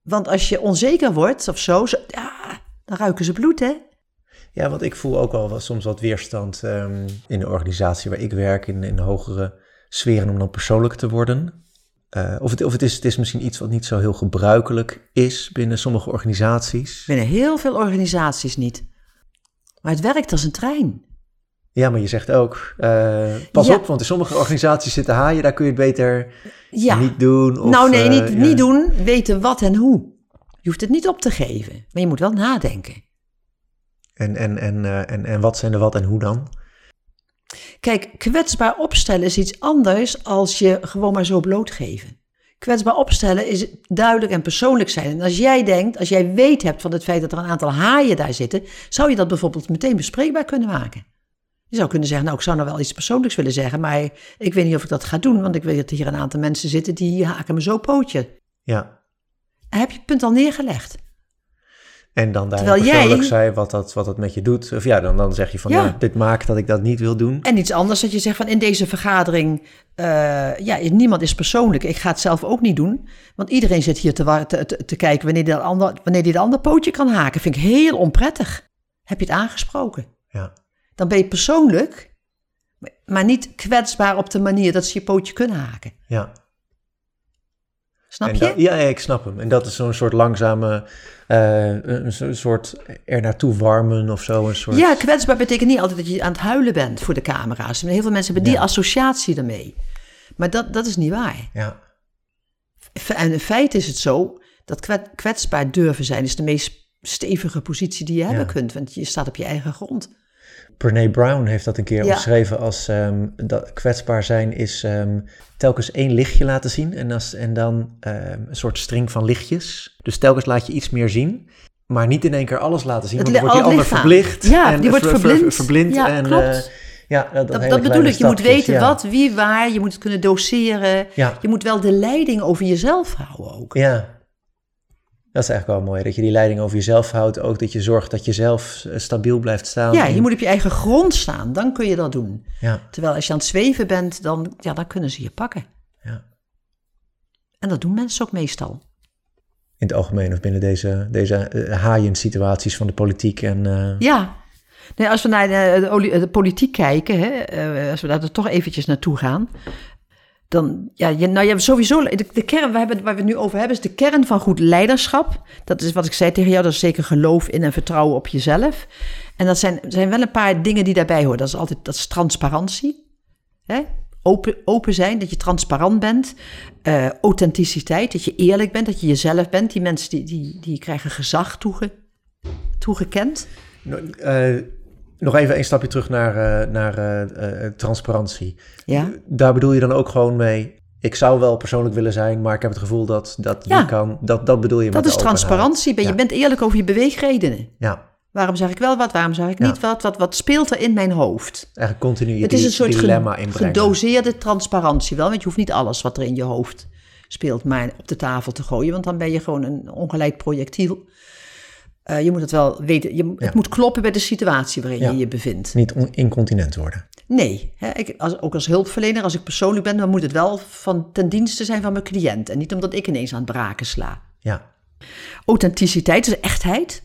Speaker 2: Want als je onzeker wordt of zo, zo ja, dan ruiken ze bloed, hè?
Speaker 1: Ja, want ik voel ook al wel soms wat weerstand ehm, in de organisatie waar ik werk, in, in hogere sferen, om dan persoonlijk te worden. Eh, of het, of het, is, het is misschien iets wat niet zo heel gebruikelijk is binnen sommige organisaties.
Speaker 2: Binnen heel veel organisaties niet. Maar het werkt als een trein.
Speaker 1: Ja, maar je zegt ook, eh, pas
Speaker 2: Ja.
Speaker 1: op, want in sommige organisaties zitten haaien, daar kun je het beter
Speaker 2: Ja,
Speaker 1: niet doen. Of,
Speaker 2: nou nee,
Speaker 1: eh,
Speaker 2: niet,
Speaker 1: ja.
Speaker 2: niet doen, weten wat en hoe. Je hoeft het niet op te geven, maar je moet wel nadenken.
Speaker 1: En, en, en, eh, en, en wat zijn de wat en hoe dan?
Speaker 2: Kijk, kwetsbaar opstellen is iets anders als je gewoon maar zo blootgeven. Kwetsbaar opstellen is duidelijk en persoonlijk zijn. En als jij denkt, als jij weet hebt van het feit dat er een aantal haaien daar zitten, zou je dat bijvoorbeeld meteen bespreekbaar kunnen maken. Je zou kunnen zeggen, nou, ik zou nou wel iets persoonlijks willen zeggen, maar ik weet niet of ik dat ga doen, want ik weet dat hier een aantal mensen zitten die haken me zo pootje.
Speaker 1: Ja,
Speaker 2: heb je het punt al neergelegd?
Speaker 1: En dan daar
Speaker 2: Terwijl jij-
Speaker 1: persoonlijk zijn wat dat, wat dat met je doet. Of ja, dan, dan zeg je van,
Speaker 2: Ja.
Speaker 1: ja. dit maakt dat ik dat niet wil doen.
Speaker 2: En iets anders dat je zegt van in deze vergadering, eh, ja, niemand is persoonlijk. Ik ga het zelf ook niet doen. Want iedereen zit hier te, te, kijken wanneer die, de ander, wanneer die de ander pootje kan haken. Vind ik heel onprettig. Heb je het aangesproken?
Speaker 1: Ja,
Speaker 2: Dan ben je persoonlijk Maar niet kwetsbaar op de manier dat ze je pootje kunnen haken.
Speaker 1: Ja.
Speaker 2: Snap je?
Speaker 1: dat- ja, ik snap hem. En dat is zo'n soort langzame, eh, een so- soort er naartoe warmen of zo. Een soort...
Speaker 2: Ja, kwetsbaar betekent niet altijd dat je aan het huilen bent voor de camera's. Heel veel mensen hebben die
Speaker 1: Ja.
Speaker 2: associatie daarmee. Maar dat, dat is niet waar.
Speaker 1: Ja,
Speaker 2: En in feite is het zo dat kwet- kwetsbaar durven zijn is de meest stevige positie die je hebben kunt. Want je staat op je eigen grond.
Speaker 1: Brene Brown heeft dat een keer
Speaker 2: Ja.
Speaker 1: omschreven als ehm, dat kwetsbaar zijn is ehm, telkens één lichtje laten zien en, als, en dan ehm, een soort string van lichtjes. Dus telkens laat je iets meer zien, maar niet in één keer alles laten zien, want dan wordt die
Speaker 2: al het
Speaker 1: ander verblind.
Speaker 2: Ja,
Speaker 1: en
Speaker 2: die wordt
Speaker 1: ver- ver-
Speaker 2: verblind.
Speaker 1: verblind
Speaker 2: Ja,
Speaker 1: en,
Speaker 2: klopt.
Speaker 1: eh, ja, dat,
Speaker 2: Dat, bedoel ik. Je moet weten
Speaker 1: ja.
Speaker 2: wat, wie, waar. Je moet het kunnen doseren.
Speaker 1: Ja.
Speaker 2: Je moet wel de leiding over jezelf houden ook.
Speaker 1: Ja, dat is eigenlijk wel mooi. Dat je die leiding over jezelf houdt. Ook dat je zorgt dat je zelf eh, stabiel blijft staan.
Speaker 2: Ja, je moet op je eigen grond staan. Dan kun je dat doen.
Speaker 1: Ja,
Speaker 2: Terwijl als je aan het zweven bent, dan, ja, dan kunnen ze je pakken.
Speaker 1: ja.
Speaker 2: En dat doen mensen ook meestal.
Speaker 1: In het algemeen of binnen deze, deze eh, haaiensituaties van de politiek. En, eh,
Speaker 2: Ja. Nee, als we naar de, de politiek kijken, hè, als we daar toch eventjes naartoe gaan. Dan, ja, je, nou, je hebt sowieso, de, kern waar we, waar we het nu over hebben, is de kern van goed leiderschap. Dat is wat ik zei tegen jou, dat is zeker geloof in en vertrouwen op jezelf. En dat zijn, zijn wel een paar dingen die daarbij horen. Dat is altijd, dat is transparantie. Hè? Open, open zijn, dat je transparant bent. Eh, authenticiteit, dat je eerlijk bent, dat je jezelf bent. Die mensen die, die, die krijgen gezag toege, toegekend.
Speaker 1: no- eh, nog even een stapje terug naar, eh, naar eh, eh, transparantie.
Speaker 2: Ja.
Speaker 1: Daar bedoel je dan ook gewoon mee. Ik zou wel persoonlijk willen zijn, maar ik heb het gevoel dat dat
Speaker 2: Ja.
Speaker 1: niet kan. Dat, dat bedoel je met
Speaker 2: Dat is transparantie. Ben, Je bent eerlijk over je beweegredenen.
Speaker 1: Ja,
Speaker 2: Waarom zeg ik wel wat, waarom zeg ik niet wat? wat? Wat speelt er in mijn hoofd?
Speaker 1: eigenlijk continu je
Speaker 2: Het is een soort
Speaker 1: dilemma inbrengen.
Speaker 2: gedoseerde transparantie wel. Want je hoeft niet alles wat er in je hoofd speelt maar op de tafel te gooien. Want dan ben je gewoon een ongeleid projectiel. Eh, je moet het wel weten. Je,
Speaker 1: Ja.
Speaker 2: Het moet kloppen bij de situatie waarin
Speaker 1: Ja.
Speaker 2: je je bevindt.
Speaker 1: Niet on- incontinent worden.
Speaker 2: Nee, hè, ik, als, ook als hulpverlener, als ik persoonlijk ben, dan moet het wel van, ten dienste zijn van mijn cliënt. En niet omdat ik ineens aan het braken sla.
Speaker 1: Ja,
Speaker 2: Authenticiteit is echtheid.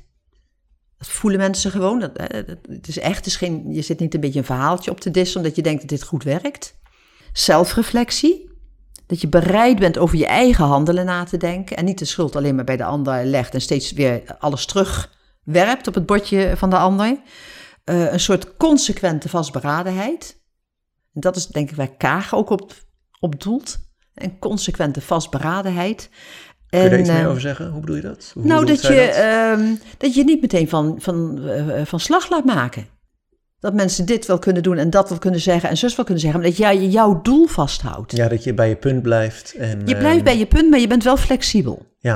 Speaker 2: Dat voelen mensen gewoon. Dat, dat- het is echt. Het is geen, je zit niet een beetje een verhaaltje op te dissen omdat je denkt dat dit goed werkt. Zelfreflectie. Dat je bereid bent over je eigen handelen na te denken. En niet de schuld alleen maar bij de ander legt en steeds weer alles terugwerpt op het bordje van de ander. Eh, een soort consequente vastberadenheid. En dat is denk ik waar Kaag ook op, op doelt. Een consequente vastberadenheid.
Speaker 1: kun je daar iets meer
Speaker 2: eh,
Speaker 1: over zeggen? Hoe bedoel je dat? Hoe
Speaker 2: nou, dat je,
Speaker 1: dat?
Speaker 2: ehm, dat je niet meteen van, van, eh, van slag laat maken. Dat mensen dit wel kunnen doen en dat wel kunnen zeggen en zus wel kunnen zeggen. Maar dat jij jouw doel vasthoudt.
Speaker 1: Ja, dat je bij je punt blijft. En,
Speaker 2: Je
Speaker 1: ehm,
Speaker 2: blijft bij je punt, maar je bent wel flexibel.
Speaker 1: Ja,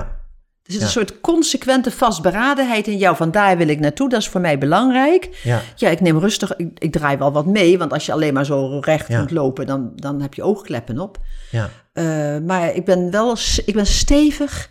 Speaker 2: Er zit
Speaker 1: Ja.
Speaker 2: een soort consequente vastberadenheid in jou. Van daar wil ik naartoe, dat is voor mij belangrijk.
Speaker 1: ja,
Speaker 2: Ja, ik neem rustig, ik, ik draai wel wat mee. Want als je alleen maar zo recht
Speaker 1: Ja.
Speaker 2: moet lopen, dan, dan heb je oogkleppen op.
Speaker 1: ja.
Speaker 2: Eh, maar ik ben wel ik ben stevig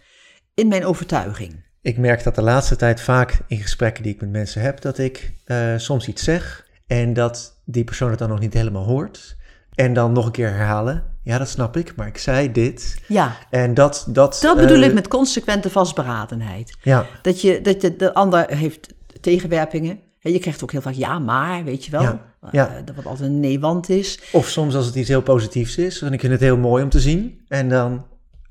Speaker 2: in mijn overtuiging.
Speaker 1: Ik merk dat de laatste tijd vaak in gesprekken die ik met mensen heb, dat ik eh, soms iets zeg en dat die persoon het dan nog niet helemaal hoort. En dan nog een keer herhalen. Ja, dat snap ik, maar ik zei dit.
Speaker 2: Ja,
Speaker 1: En dat... Dat,
Speaker 2: dat bedoel
Speaker 1: eh,
Speaker 2: ik met consequente vastberadenheid.
Speaker 1: Ja,
Speaker 2: Dat, je, dat je, de ander heeft tegenwerpingen. En je krijgt ook heel vaak ja, maar, weet je wel.
Speaker 1: Ja, ja.
Speaker 2: Eh, dat wat altijd een nee-want is.
Speaker 1: of soms als het iets heel positiefs is en ik vind het heel mooi om te zien. En dan,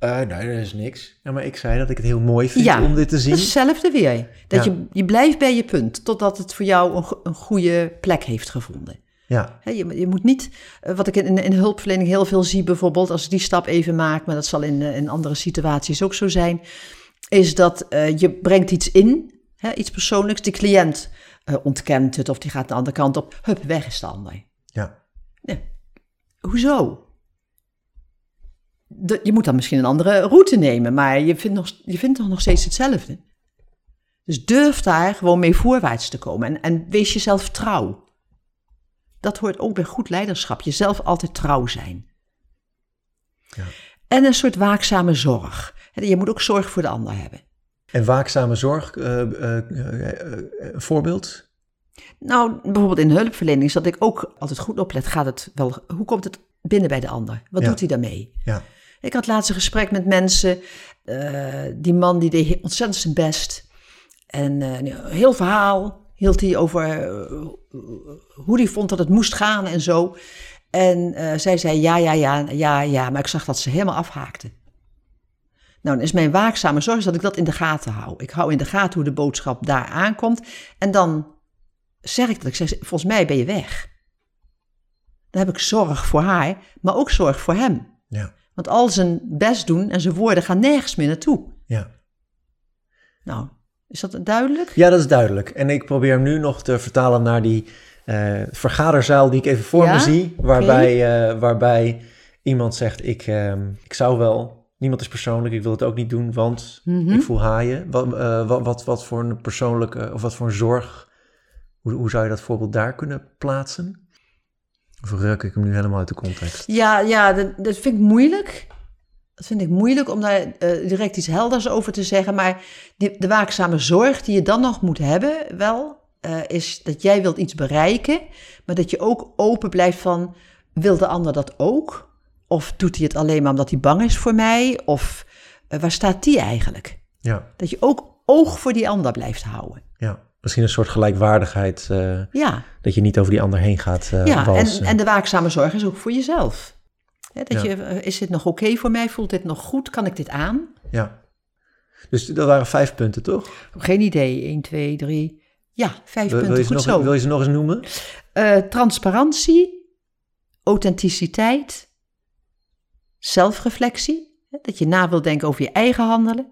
Speaker 1: eh, nee, dat is niks. Ja, maar ik zei dat ik het heel mooi vind
Speaker 2: Ja,
Speaker 1: om dit te zien.
Speaker 2: Dat is hetzelfde weer. Dat
Speaker 1: Ja.
Speaker 2: je, je blijft bij je punt, totdat het voor jou een, go- een goede plek heeft gevonden.
Speaker 1: Ja,
Speaker 2: Hè, je, je moet niet, eh, wat ik in, in de hulpverlening heel veel zie bijvoorbeeld, als ik die stap even maak, maar dat zal in, eh, in andere situaties ook zo zijn, is dat eh, je brengt iets in, hè, iets persoonlijks, de cliënt ontkent het of die gaat de andere kant op, hup, weg is de ander.
Speaker 1: ja,
Speaker 2: Nee. Hoezo? De- je moet dan misschien een andere route nemen, maar je vindt, nog, je vindt toch nog steeds hetzelfde. Dus durf daar gewoon mee voorwaarts te komen en, en wees jezelf trouw. Dat hoort ook bij goed leiderschap, jezelf altijd trouw zijn.
Speaker 1: Ja.
Speaker 2: En een soort waakzame zorg. Je moet ook zorg voor de ander hebben.
Speaker 1: En waakzame zorg, eh, eh, eh, voorbeeld?
Speaker 2: Nou, bijvoorbeeld in hulpverlening is dat ik ook altijd goed oplet. Gaat het wel, hoe komt het binnen bij de ander? Wat
Speaker 1: Ja.
Speaker 2: doet hij daarmee?
Speaker 1: Ja,
Speaker 2: Ik had laatst een gesprek met mensen. eh, die man die deed ontzettend zijn best. En eh, een heel verhaal. hield hij over eh, hoe hij vond dat het moest gaan en zo. En zij zei ja, ja, ja, ja, ja, maar ik zag dat ze helemaal afhaakte. Nou, dan is mijn waakzame zorg dat ik dat in de gaten hou. Ik hou in de gaten hoe de boodschap daar aankomt. En dan zeg ik dat ik zeg, volgens mij ben je weg. Dan heb ik zorg voor haar, maar ook zorg voor hem.
Speaker 1: Ja.
Speaker 2: Want al zijn best doen en zijn woorden gaan nergens meer naartoe.
Speaker 1: Ja.
Speaker 2: Nou, is dat duidelijk?
Speaker 1: ja, dat is duidelijk. En ik probeer hem nu nog te vertalen naar die eh, vergaderzaal die ik even voor
Speaker 2: Ja?
Speaker 1: me zie. Waarbij, eh, waarbij iemand zegt, ik, ehm, ik zou wel... Niemand is persoonlijk, ik wil het ook niet doen, want
Speaker 2: Mhm.
Speaker 1: ik voel haaien. Wat, eh, wat, wat, wat voor een persoonlijke, of wat voor een zorg... Hoe, hoe zou je dat voorbeeld daar kunnen plaatsen? Of ruk ik hem nu helemaal uit de context?
Speaker 2: Ja, ja dat, dat vind ik moeilijk. Dat vind ik moeilijk om daar eh, direct iets helders over te zeggen. Maar die, de waakzame zorg die je dan nog moet hebben, wel, eh, is dat jij wilt iets bereiken. Maar dat je ook open blijft van, wil de ander dat ook? Of doet hij het alleen maar omdat hij bang is voor mij? Of eh, waar staat die eigenlijk?
Speaker 1: Ja,
Speaker 2: Dat je ook oog voor die ander blijft houden.
Speaker 1: ja. Misschien een soort gelijkwaardigheid, eh,
Speaker 2: Ja,
Speaker 1: dat je niet over die ander heen gaat eh
Speaker 2: ja en,
Speaker 1: walsen.
Speaker 2: en de waakzame zorg is ook voor jezelf. Hè, dat
Speaker 1: Ja.
Speaker 2: je, eh, is dit nog oké voor mij? Voelt dit nog goed? Kan ik dit aan?
Speaker 1: Ja. Dus dat waren vijf punten, toch?
Speaker 2: Geen idee. 1, 2, 3. Ja, vijf
Speaker 1: Wil, wil,
Speaker 2: punten.
Speaker 1: je
Speaker 2: Goed
Speaker 1: nog,
Speaker 2: zo.
Speaker 1: wil je ze nog eens noemen?
Speaker 2: Eh, transparantie, authenticiteit, zelfreflectie. hè, Dat je na wil denken over je eigen handelen.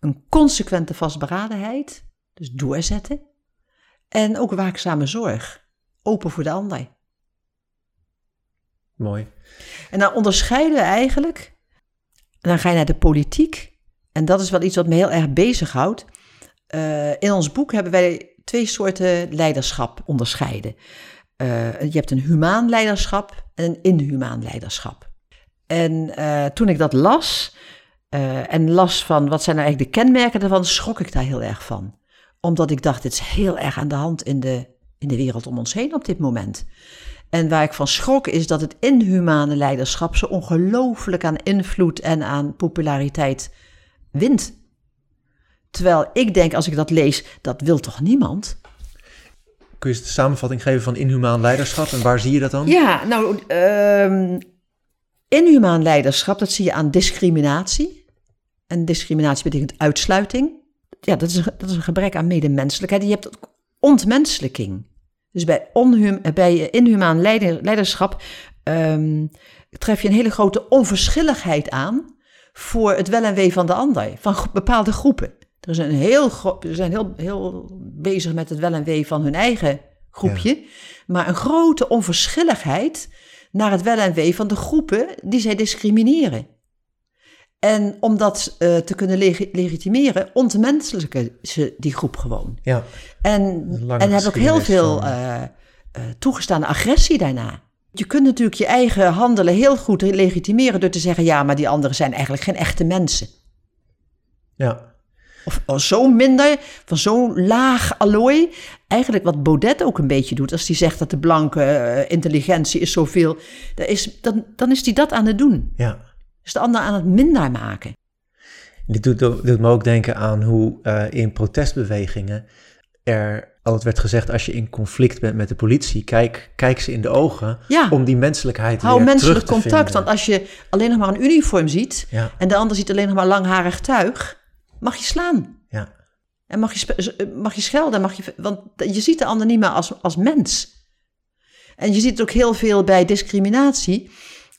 Speaker 2: Een consequente vastberadenheid, dus doorzetten. En ook waakzame zorg, open voor de ander.
Speaker 1: Mooi.
Speaker 2: En dan onderscheiden we eigenlijk, dan ga je naar de politiek. En dat is wel iets wat me heel erg bezighoudt. Eh in ons boek hebben wij twee soorten leiderschap onderscheiden. Eh, je hebt een humaan leiderschap en een inhumaan leiderschap. En eh, toen ik dat las en las van wat zijn nou eigenlijk de kenmerken daarvan, schrok ik daar heel erg van. Omdat ik dacht, dit is heel erg aan de hand in de, in de wereld om ons heen op dit moment. En waar ik van schrok is dat het inhumane leiderschap zo ongelooflijk aan invloed en aan populariteit wint. Terwijl ik denk, als ik dat lees, dat wil toch niemand?
Speaker 1: Kun je eens de samenvatting geven van inhumaan leiderschap en waar zie je dat dan?
Speaker 2: Ja, nou, ehm inhumaan leiderschap, dat zie je aan discriminatie. En discriminatie betekent uitsluiting. Ja, dat is, een, dat is een gebrek aan medemenselijkheid. Je hebt ontmenselijking. Dus bij, onhum, bij inhumaan leider- leiderschap ehm, tref je een hele grote onverschilligheid aan voor het wel en wee van de ander, van bepaalde groepen. Er is een heel, ze zijn heel, heel bezig met het wel en wee van hun eigen groepje, maar een grote onverschilligheid naar het wel en wee van de groepen die zij discrimineren. En om dat eh, te kunnen legi- legitimeren, ontmenselijken ze die groep gewoon.
Speaker 1: Ja,
Speaker 2: En, en hebben ook heel veel eh, toegestane agressie daarna. Je kunt natuurlijk je eigen handelen heel goed legitimeren door te zeggen: ja, maar die anderen zijn eigenlijk geen echte mensen.
Speaker 1: ja,
Speaker 2: Of, of zo minder, van zo'n laag allooi. Eigenlijk wat Baudet ook een beetje doet, als hij zegt dat de blanke intelligentie is zoveel. Dan is, dan, dan is hij dat aan het doen.
Speaker 1: ja.
Speaker 2: Is de ander aan het minder maken.
Speaker 1: Dit doet, doet me ook denken aan hoe eh, in protestbewegingen er altijd werd gezegd... als je in conflict bent met de politie, kijk, kijk ze in de ogen...
Speaker 2: Ja.
Speaker 1: om die menselijkheid
Speaker 2: Hou
Speaker 1: weer
Speaker 2: menselijk
Speaker 1: terug te
Speaker 2: contact,
Speaker 1: vinden.
Speaker 2: want als je alleen nog maar een uniform ziet
Speaker 1: Ja,
Speaker 2: en de ander ziet alleen nog maar langharig tuig, mag je slaan.
Speaker 1: ja,
Speaker 2: En mag je, spe- mag je schelden, mag je, want je ziet de ander niet meer als, als mens. En je ziet het ook heel veel bij discriminatie.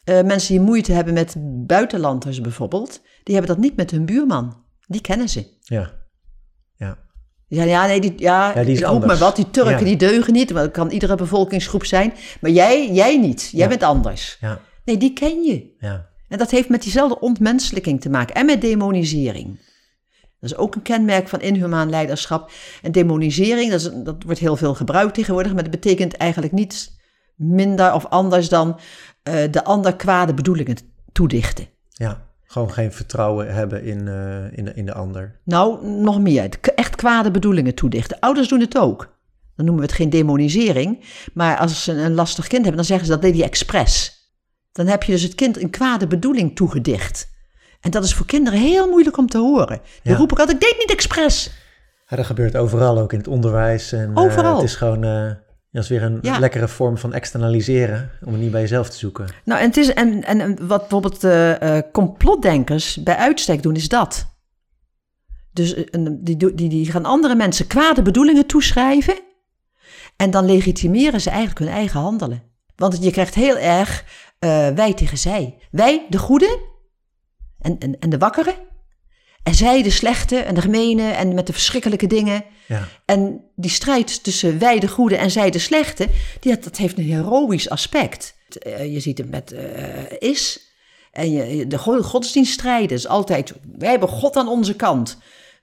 Speaker 2: Eh, mensen die moeite hebben met buitenlanders bijvoorbeeld, die hebben dat niet met hun buurman. Die kennen ze.
Speaker 1: ja, ja.
Speaker 2: Ja, ja, nee, die, ja,
Speaker 1: Ja, die is
Speaker 2: roep
Speaker 1: anders.
Speaker 2: maar wat, die Turken
Speaker 1: Ja.
Speaker 2: die deugen niet, want dat kan iedere bevolkingsgroep zijn. Maar jij, jij niet, jij
Speaker 1: Ja.
Speaker 2: bent anders.
Speaker 1: ja,
Speaker 2: Nee, die ken je.
Speaker 1: ja.
Speaker 2: En dat heeft met diezelfde ontmenselijking te maken en met demonisering. Dat is ook een kenmerk van inhumaan leiderschap. En demonisering, dat, is, dat wordt heel veel gebruikt tegenwoordig, maar dat betekent eigenlijk niets minder of anders dan eh, de ander kwade bedoelingen toedichten.
Speaker 1: ja. Gewoon geen vertrouwen hebben in, eh, in, de, in de ander.
Speaker 2: Nou, nog meer. Echt kwade bedoelingen toedichten. Ouders doen het ook. Dan noemen we het geen demonisering. Maar als ze een lastig kind hebben, dan zeggen ze dat deed hij expres. Dan heb je dus het kind een kwade bedoeling toegedicht. En dat is voor kinderen heel moeilijk om te horen. Dan
Speaker 1: Ja.
Speaker 2: roep ik altijd, ik deed niet expres.
Speaker 1: Ja, dat gebeurt overal, ook in het onderwijs. En, eh,
Speaker 2: Overal.
Speaker 1: het is gewoon, dat is weer een
Speaker 2: Ja.
Speaker 1: lekkere vorm van externaliseren, om het niet bij jezelf te zoeken.
Speaker 2: Nou, en, het is, en, en wat bijvoorbeeld eh, complotdenkers bij uitstek doen, is dat. Dus eh, die, die, die gaan andere mensen kwade bedoelingen toeschrijven. En dan legitimeren ze eigenlijk hun eigen handelen. Want je krijgt heel erg wij tegen zij. Wij, de goede en, en, en de wakkere. En zij, de slechte en de gemene en met de verschrikkelijke dingen.
Speaker 1: Ja,
Speaker 2: En die strijd tussen wij de goede en zij de slechte, die, dat heeft een heroïsch aspect. Eh, Je ziet het met eh, is. En je, de go- godsdienststrijden is altijd, wij hebben God aan onze kant.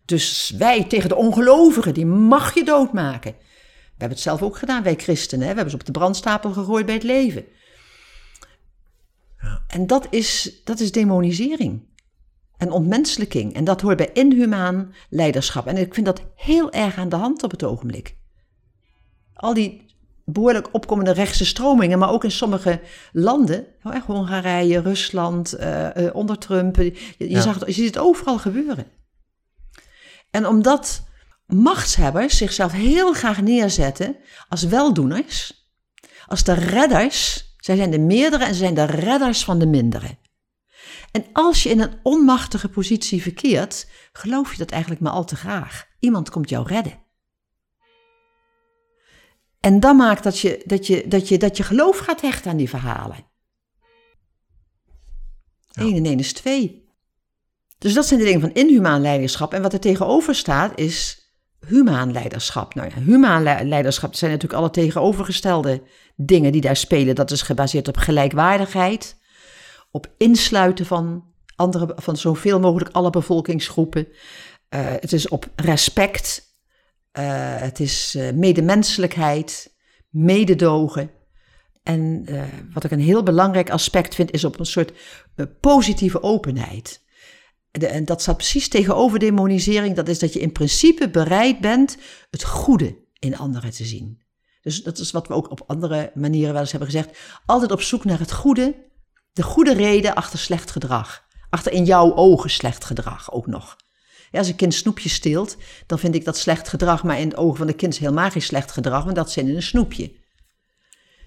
Speaker 2: Dus wij tegen de ongelovigen, die mag je doodmaken. We hebben het zelf ook gedaan, wij christenen. Hè? We hebben ze op de brandstapel gegooid bij het leven.
Speaker 1: Ja.
Speaker 2: En dat is, dat is demonisering en ontmenselijking. En dat hoort bij inhumaan leiderschap. En ik vind dat heel erg aan de hand op het ogenblik. Al die behoorlijk opkomende rechtse stromingen, maar ook in sommige landen, hè, Hongarije, Rusland, eh, eh, onder Trump, je, je,
Speaker 1: Ja.
Speaker 2: zag het, je ziet het overal gebeuren. En omdat machtshebbers zichzelf heel graag neerzetten als weldoeners, als de redders, zij zijn de meerdere en ze zijn de redders van de mindere. En als je in een onmachtige positie verkeert, geloof je dat eigenlijk maar al te graag. Iemand komt jou redden. En dat maakt dat je, dat je, dat je, dat je geloof gaat hechten aan die verhalen. 1 en 1 is 2. Dus dat zijn de dingen van inhumaan leiderschap. En wat er tegenover staat is humaan leiderschap. Nou ja, humaan le- leiderschap zijn natuurlijk alle tegenovergestelde dingen die daar spelen. Dat is gebaseerd op gelijkwaardigheid, op insluiten van, andere, van zoveel mogelijk alle bevolkingsgroepen. Eh, het is op respect, eh, het is eh, medemenselijkheid, mededogen. En wat ik een heel belangrijk aspect vind, is op een soort positieve openheid. En dat staat precies tegenover demonisering. Dat is dat je in principe bereid bent het goede in anderen te zien. Dus dat is wat we ook op andere manieren wel eens hebben gezegd. Altijd op zoek naar het goede, de goede reden achter slecht gedrag. Achter in jouw ogen slecht gedrag ook nog. Ja, als een kind snoepjes steelt, dan vind ik dat slecht gedrag, maar in de ogen van de kind is helemaal geen slecht gedrag, want dat zit in een snoepje.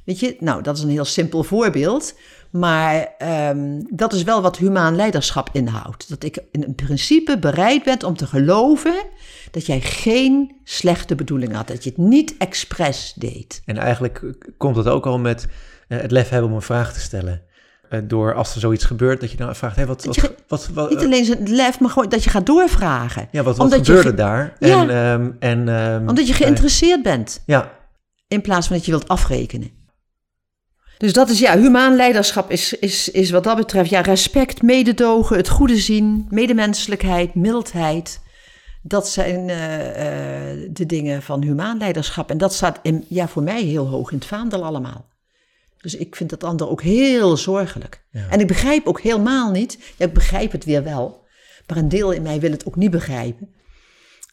Speaker 2: Weet je, nou, dat is een heel simpel voorbeeld, maar ehm, dat is wel wat humaan leiderschap inhoudt. Dat ik in principe bereid ben om te geloven dat jij geen slechte bedoeling had, dat je het niet expres deed.
Speaker 1: en eigenlijk komt het ook al met eh, het lef hebben om een vraag te stellen. Eh, door als er zoiets gebeurt, dat je dan vraagt, hé, wat, wat,
Speaker 2: je-
Speaker 1: wat, wat,
Speaker 2: Niet alleen zijn lef, maar gewoon dat je gaat doorvragen.
Speaker 1: ja, wat,
Speaker 2: omdat
Speaker 1: gebeurde
Speaker 2: ge-
Speaker 1: daar?
Speaker 2: Ja.
Speaker 1: En, ehm, en, ehm,
Speaker 2: Omdat je
Speaker 1: eh,
Speaker 2: geïnteresseerd bent.
Speaker 1: ja,
Speaker 2: in plaats van dat je wilt afrekenen. Dus dat is ja, humaan leiderschap is, is, is wat dat betreft ja, respect, mededogen, het goede zien, medemenselijkheid, mildheid. Dat zijn eh, de dingen van humaan leiderschap. En dat staat in, ja, voor mij heel hoog in het vaandel allemaal. Dus ik vind dat ander ook heel zorgelijk.
Speaker 1: Ja.
Speaker 2: En ik begrijp ook helemaal niet, ja, ik begrijp het weer wel, maar een deel in mij wil het ook niet begrijpen,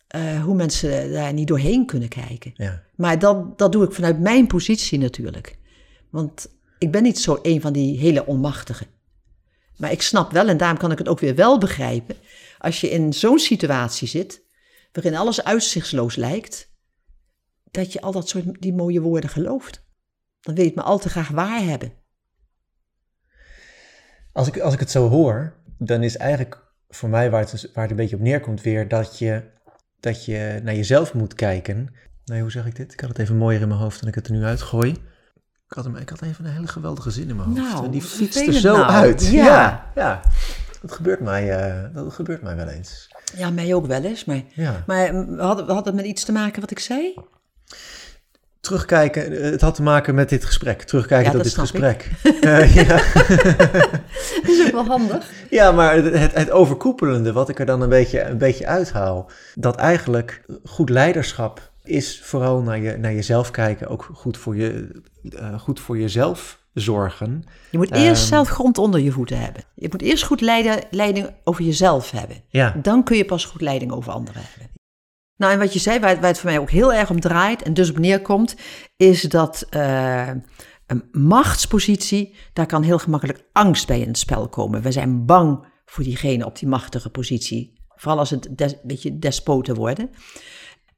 Speaker 2: eh, hoe mensen daar niet doorheen kunnen kijken.
Speaker 1: ja.
Speaker 2: Maar dat, dat doe ik vanuit mijn positie natuurlijk. Want ik ben niet zo een van die hele onmachtigen. Maar ik snap wel, en daarom kan ik het ook weer wel begrijpen, als je in zo'n situatie zit, waarin alles uitzichtsloos lijkt, dat je al dat soort die mooie woorden gelooft. Dan wil je het maar al te graag waar hebben.
Speaker 1: Als ik, als ik het zo hoor, dan is eigenlijk voor mij waar het, dus- waar het een beetje op neerkomt weer dat je, dat je naar jezelf moet kijken. Nee, hoe zeg ik dit? Ik had het even mooier in mijn hoofd dan ik het er nu uitgooi. Ik had, hem, ik had even een hele geweldige zin in mijn hoofd.
Speaker 2: Nou,
Speaker 1: en die fietste zo
Speaker 2: nou.
Speaker 1: uit.
Speaker 2: Ja.
Speaker 1: ja, ja. Dat, gebeurt mij, eh, dat gebeurt mij wel eens.
Speaker 2: Ja, mij ook wel eens. Maar,
Speaker 1: Ja.
Speaker 2: maar mm, had, had het met iets te maken wat ik zei?
Speaker 1: Terugkijken, eh, het had te maken met dit gesprek. Terugkijken
Speaker 2: Ja,
Speaker 1: tot
Speaker 2: dat
Speaker 1: dit gesprek. Eh, ja.
Speaker 2: Dat is ook wel handig.
Speaker 1: Ja, maar het, het, overkoepelende, wat ik er dan een beetje, een beetje uithaal, dat eigenlijk goed leiderschap is vooral naar, je, naar jezelf kijken, ook goed voor, je, eh, goed voor jezelf zorgen.
Speaker 2: Je moet eerst
Speaker 1: Ehm.
Speaker 2: zelf grond onder je voeten hebben. Je moet eerst goed leiden, leiding over jezelf hebben.
Speaker 1: Ja,
Speaker 2: Dan kun je pas goed leiding over anderen hebben. Nou, en wat je zei, waar, het voor mij ook heel erg om draait en dus op neerkomt, is dat eh, een machtspositie, daar kan heel gemakkelijk angst bij in het spel komen. We zijn bang voor diegene op die machtige positie. Vooral als het een beetje despoten worden.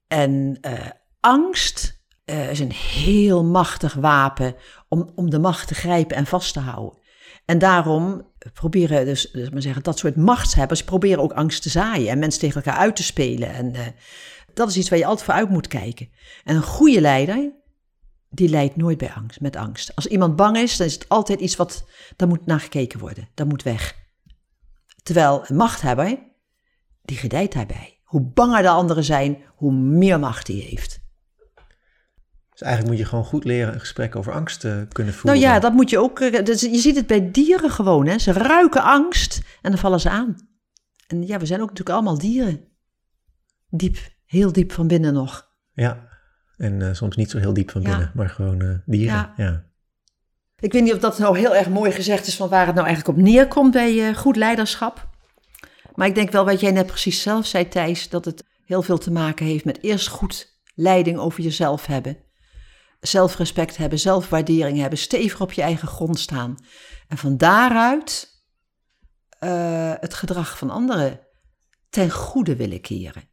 Speaker 2: En uh, angst uh, is een heel machtig wapen om, om de macht te grijpen en vast te houden. En daarom proberen dus, dus maar zeggen, dat soort machtshebbers proberen ook angst te zaaien en mensen tegen elkaar uit te spelen. En uh, dat is iets waar je altijd voor uit moet kijken. En een goede leider, die leidt nooit bij angst, met angst. Als iemand bang is, dan is het altijd iets wat, daar moet naar gekeken worden. Dat moet weg. Terwijl een machthebber, die gedijt daarbij. Hoe banger de anderen zijn, hoe meer macht hij heeft.
Speaker 1: Dus eigenlijk moet je gewoon goed leren een gesprek over angst te eh, kunnen voeren.
Speaker 2: Nou ja, dat moet je ook. Eh, dus je ziet het bij dieren gewoon. Hè. Ze ruiken angst en dan vallen ze aan. En ja, we zijn ook natuurlijk allemaal dieren. Diep, heel diep van binnen nog.
Speaker 1: Ja, en uh, soms niet zo heel diep van binnen, maar gewoon uh, dieren. Ja. ja.
Speaker 2: Ik weet niet of dat nou heel erg mooi gezegd is van waar het nou eigenlijk op neerkomt bij uh, goed leiderschap. Maar ik denk wel wat jij net precies zelf zei, Thijs, dat het heel veel te maken heeft met eerst goed leiding over jezelf hebben. Zelfrespect hebben, zelfwaardering hebben, stevig op je eigen grond staan. En van daaruit het gedrag van anderen ten goede willen keren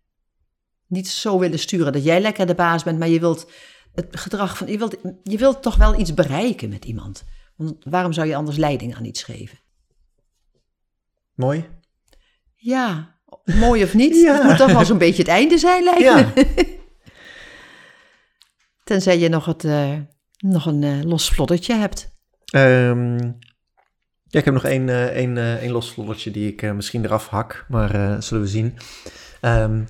Speaker 2: niet zo willen sturen dat jij lekker de baas bent, maar je wilt het gedrag van. Je wilt, je wilt toch wel iets bereiken met iemand. Want waarom zou je anders leiding aan iets geven?
Speaker 1: Mooi.
Speaker 2: Ja, mooi of niet. ja. Het moet toch wel zo'n beetje het einde zijn, lijkt ja. me. Tenzij je nog, het, uh, nog een uh, los vloddertje hebt.
Speaker 1: Um, ja, ik heb nog één, uh, één, één los vloddertje die ik misschien eraf hak, maar zullen we zien. Um,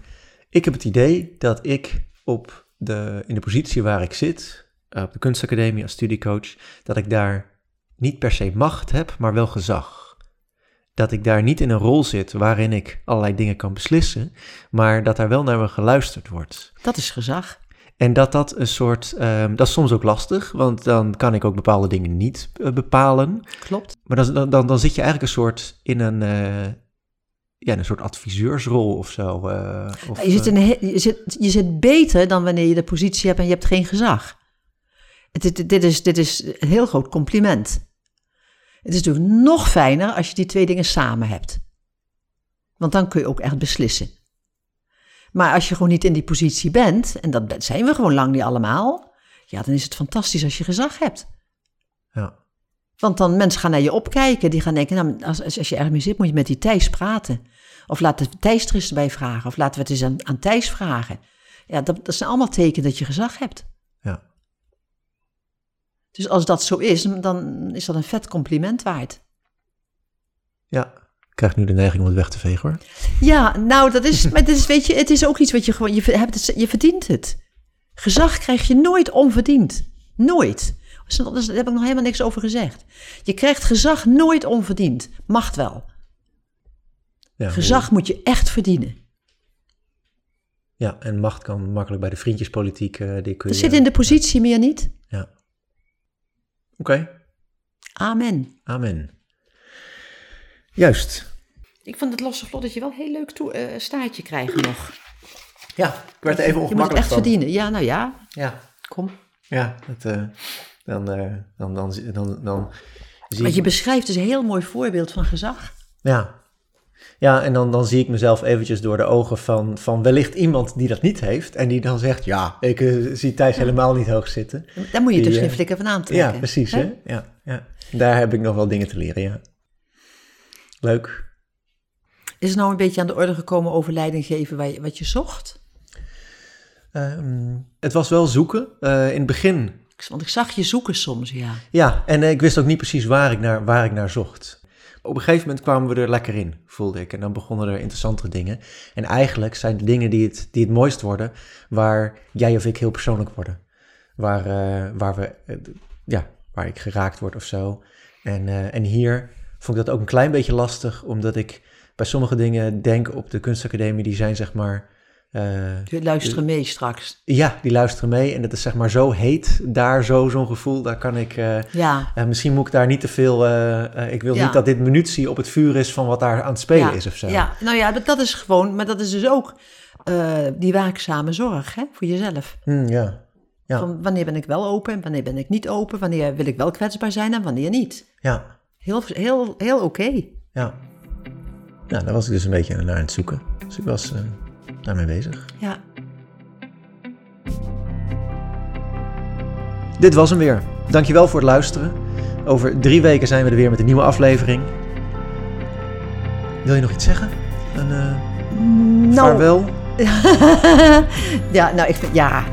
Speaker 1: ik heb het idee dat ik op de, in de positie waar ik zit, eh, op de kunstacademie als studiecoach, dat ik daar niet per se macht heb, maar wel gezag. Dat ik daar niet in een rol zit waarin ik allerlei dingen kan beslissen, maar dat daar wel naar me geluisterd wordt.
Speaker 2: Dat is gezag.
Speaker 1: En dat dat een soort, um, dat is soms ook lastig, want dan kan ik ook bepaalde dingen niet uh, bepalen.
Speaker 2: Klopt.
Speaker 1: Maar dan, dan, dan zit je eigenlijk een soort in een, uh, ja, een soort adviseursrol of zo. Uh, of,
Speaker 2: je, zit een, je, zit, je zit beter dan wanneer je de positie hebt en je hebt geen gezag. Dit, dit, is, dit is een heel groot compliment. Het is natuurlijk nog fijner als je die twee dingen samen hebt. Want dan kun je ook echt beslissen. Maar als je gewoon niet in die positie bent, en dat zijn we gewoon lang niet allemaal, ja, dan is het fantastisch als je gezag hebt.
Speaker 1: Ja.
Speaker 2: Want dan mensen gaan naar je opkijken, die gaan denken, nou, als, als je ergens mee zit, moet je met die Thijs praten. Of laten we Thijs er eens bij vragen. Of laten we het eens aan, aan Thijs vragen. Ja, dat, dat zijn allemaal tekenen dat je gezag hebt.
Speaker 1: Ja.
Speaker 2: Dus als dat zo is, dan is dat een vet compliment waard.
Speaker 1: Ja, ik krijg nu de neiging om het weg te vegen hoor.
Speaker 2: Ja, nou dat is, maar het is, weet je, het is ook iets wat je gewoon, je, hebt het, je verdient het. Gezag krijg je nooit onverdiend. Nooit. Daar heb ik nog helemaal niks over gezegd. Je krijgt gezag nooit onverdiend. Macht wel. Ja, Gezag moet je echt verdienen.
Speaker 1: Ja, en macht kan makkelijk bij de vriendjespolitiek. Uh, die kun
Speaker 2: je, zit in de positie meer niet.
Speaker 1: Ja. Oké.
Speaker 2: Amen.
Speaker 1: Amen. Juist.
Speaker 2: Ik vond het losse vlot je wel heel leuk toe, uh, staartje krijgen nog.
Speaker 1: Ja, ik werd even ongemakkelijk Je moet
Speaker 2: het echt verdienen. Ja, nou ja.
Speaker 1: Ja.
Speaker 2: Kom.
Speaker 1: Ja, dat, uh, dan, dan, dan, dan, dan, dan
Speaker 2: zie Want je beschrijft dus een heel mooi voorbeeld van gezag.
Speaker 1: Ja, ja, en dan, dan zie ik mezelf eventjes door de ogen van, van wellicht iemand die dat niet heeft. En die dan zegt, ja, ik uh, zie Thijs helemaal niet hoog zitten.
Speaker 2: Daar moet je
Speaker 1: die,
Speaker 2: dus geen flikker van aantrekken.
Speaker 1: Ja, precies. Hè? Ja, ja. Daar heb ik nog wel dingen te leren, ja. Leuk.
Speaker 2: Is het nou een beetje aan de orde gekomen over leiding geven waar je, wat je zocht?
Speaker 1: Um, het was wel zoeken. Uh, in het begin...
Speaker 2: Want ik zag je zoeken soms, ja.
Speaker 1: Ja, en uh, ik wist ook niet precies waar ik naar, waar ik naar zocht. Op een gegeven moment kwamen we er lekker in, voelde ik. En dan begonnen er interessantere dingen. En eigenlijk zijn de dingen die het, die het mooist worden, waar jij of ik heel persoonlijk worden. Waar, uh, waar, we, ja, waar ik geraakt word of zo. En, en hier vond ik dat ook een klein beetje lastig, omdat ik bij sommige dingen denk op de kunstacademie, die zijn zeg maar
Speaker 2: uh, die luisteren mee straks.
Speaker 1: Ja, die luisteren mee. En dat is zeg maar zo heet, daar zo zo'n gevoel. Daar kan ik... Uh,
Speaker 2: ja.
Speaker 1: Uh, misschien moet ik daar niet te veel... ik wil ja. niet dat dit munitie op het vuur is van wat daar aan het spelen
Speaker 2: ja.
Speaker 1: is of zo.
Speaker 2: Ja, nou ja, dat, dat, is gewoon... Maar dat is dus ook die waakzame zorg hè, voor jezelf.
Speaker 1: Mm, ja. Ja.
Speaker 2: Van wanneer ben ik wel open en wanneer ben ik niet open? Wanneer wil ik wel kwetsbaar zijn en wanneer niet?
Speaker 1: Ja
Speaker 2: heel, heel, heel oké.
Speaker 1: Ja. Nou, daar was ik dus een beetje naar aan het zoeken. Dus ik was eh, daarmee bezig.
Speaker 2: Ja.
Speaker 1: Dit was hem weer. Dankjewel voor het luisteren. Over drie weken zijn we er weer met een nieuwe aflevering. Wil je nog iets zeggen? Een uh, eh, nou,
Speaker 2: ja, nou, ik ja,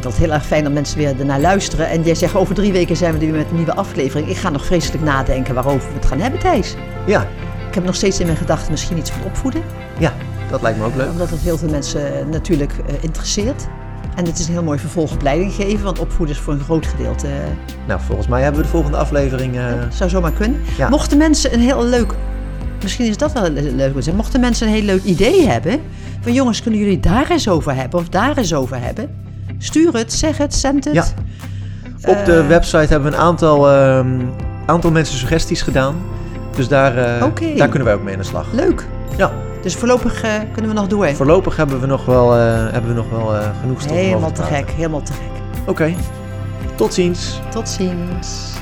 Speaker 2: vind het heel erg fijn dat mensen weer ernaar luisteren. En jij zegt, over drie weken zijn we er weer met een nieuwe aflevering. Ik ga nog vreselijk nadenken waarover we het gaan hebben, Thijs.
Speaker 1: Ja.
Speaker 2: Ik heb nog steeds in mijn gedachten misschien iets van opvoeden.
Speaker 1: Ja, dat lijkt me ook leuk.
Speaker 2: Omdat het heel veel mensen natuurlijk uh, interesseert. En het is een heel mooi vervolg op leiding geven, want opvoeden is voor een groot gedeelte.
Speaker 1: Nou, volgens mij hebben we de volgende aflevering. Uh...
Speaker 2: zou zomaar kunnen. Mochten mensen een heel leuk. Misschien is dat wel leuk. Mochten mensen een heel leuk idee hebben. Van jongens, kunnen jullie daar eens over hebben of daar eens over hebben? Stuur het, zeg het, zend het.
Speaker 1: Ja. Op de uh, website hebben we een aantal, uh, aantal mensen suggesties gedaan. Dus daar, uh, daar kunnen wij ook mee aan de slag.
Speaker 2: Leuk.
Speaker 1: Ja.
Speaker 2: Dus voorlopig uh, kunnen we nog door.
Speaker 1: Voorlopig hebben we nog wel, uh, hebben we nog wel uh, genoeg stof
Speaker 2: Helemaal te gek, helemaal te gek.
Speaker 1: Oké. Okay. Tot ziens.
Speaker 2: Tot ziens.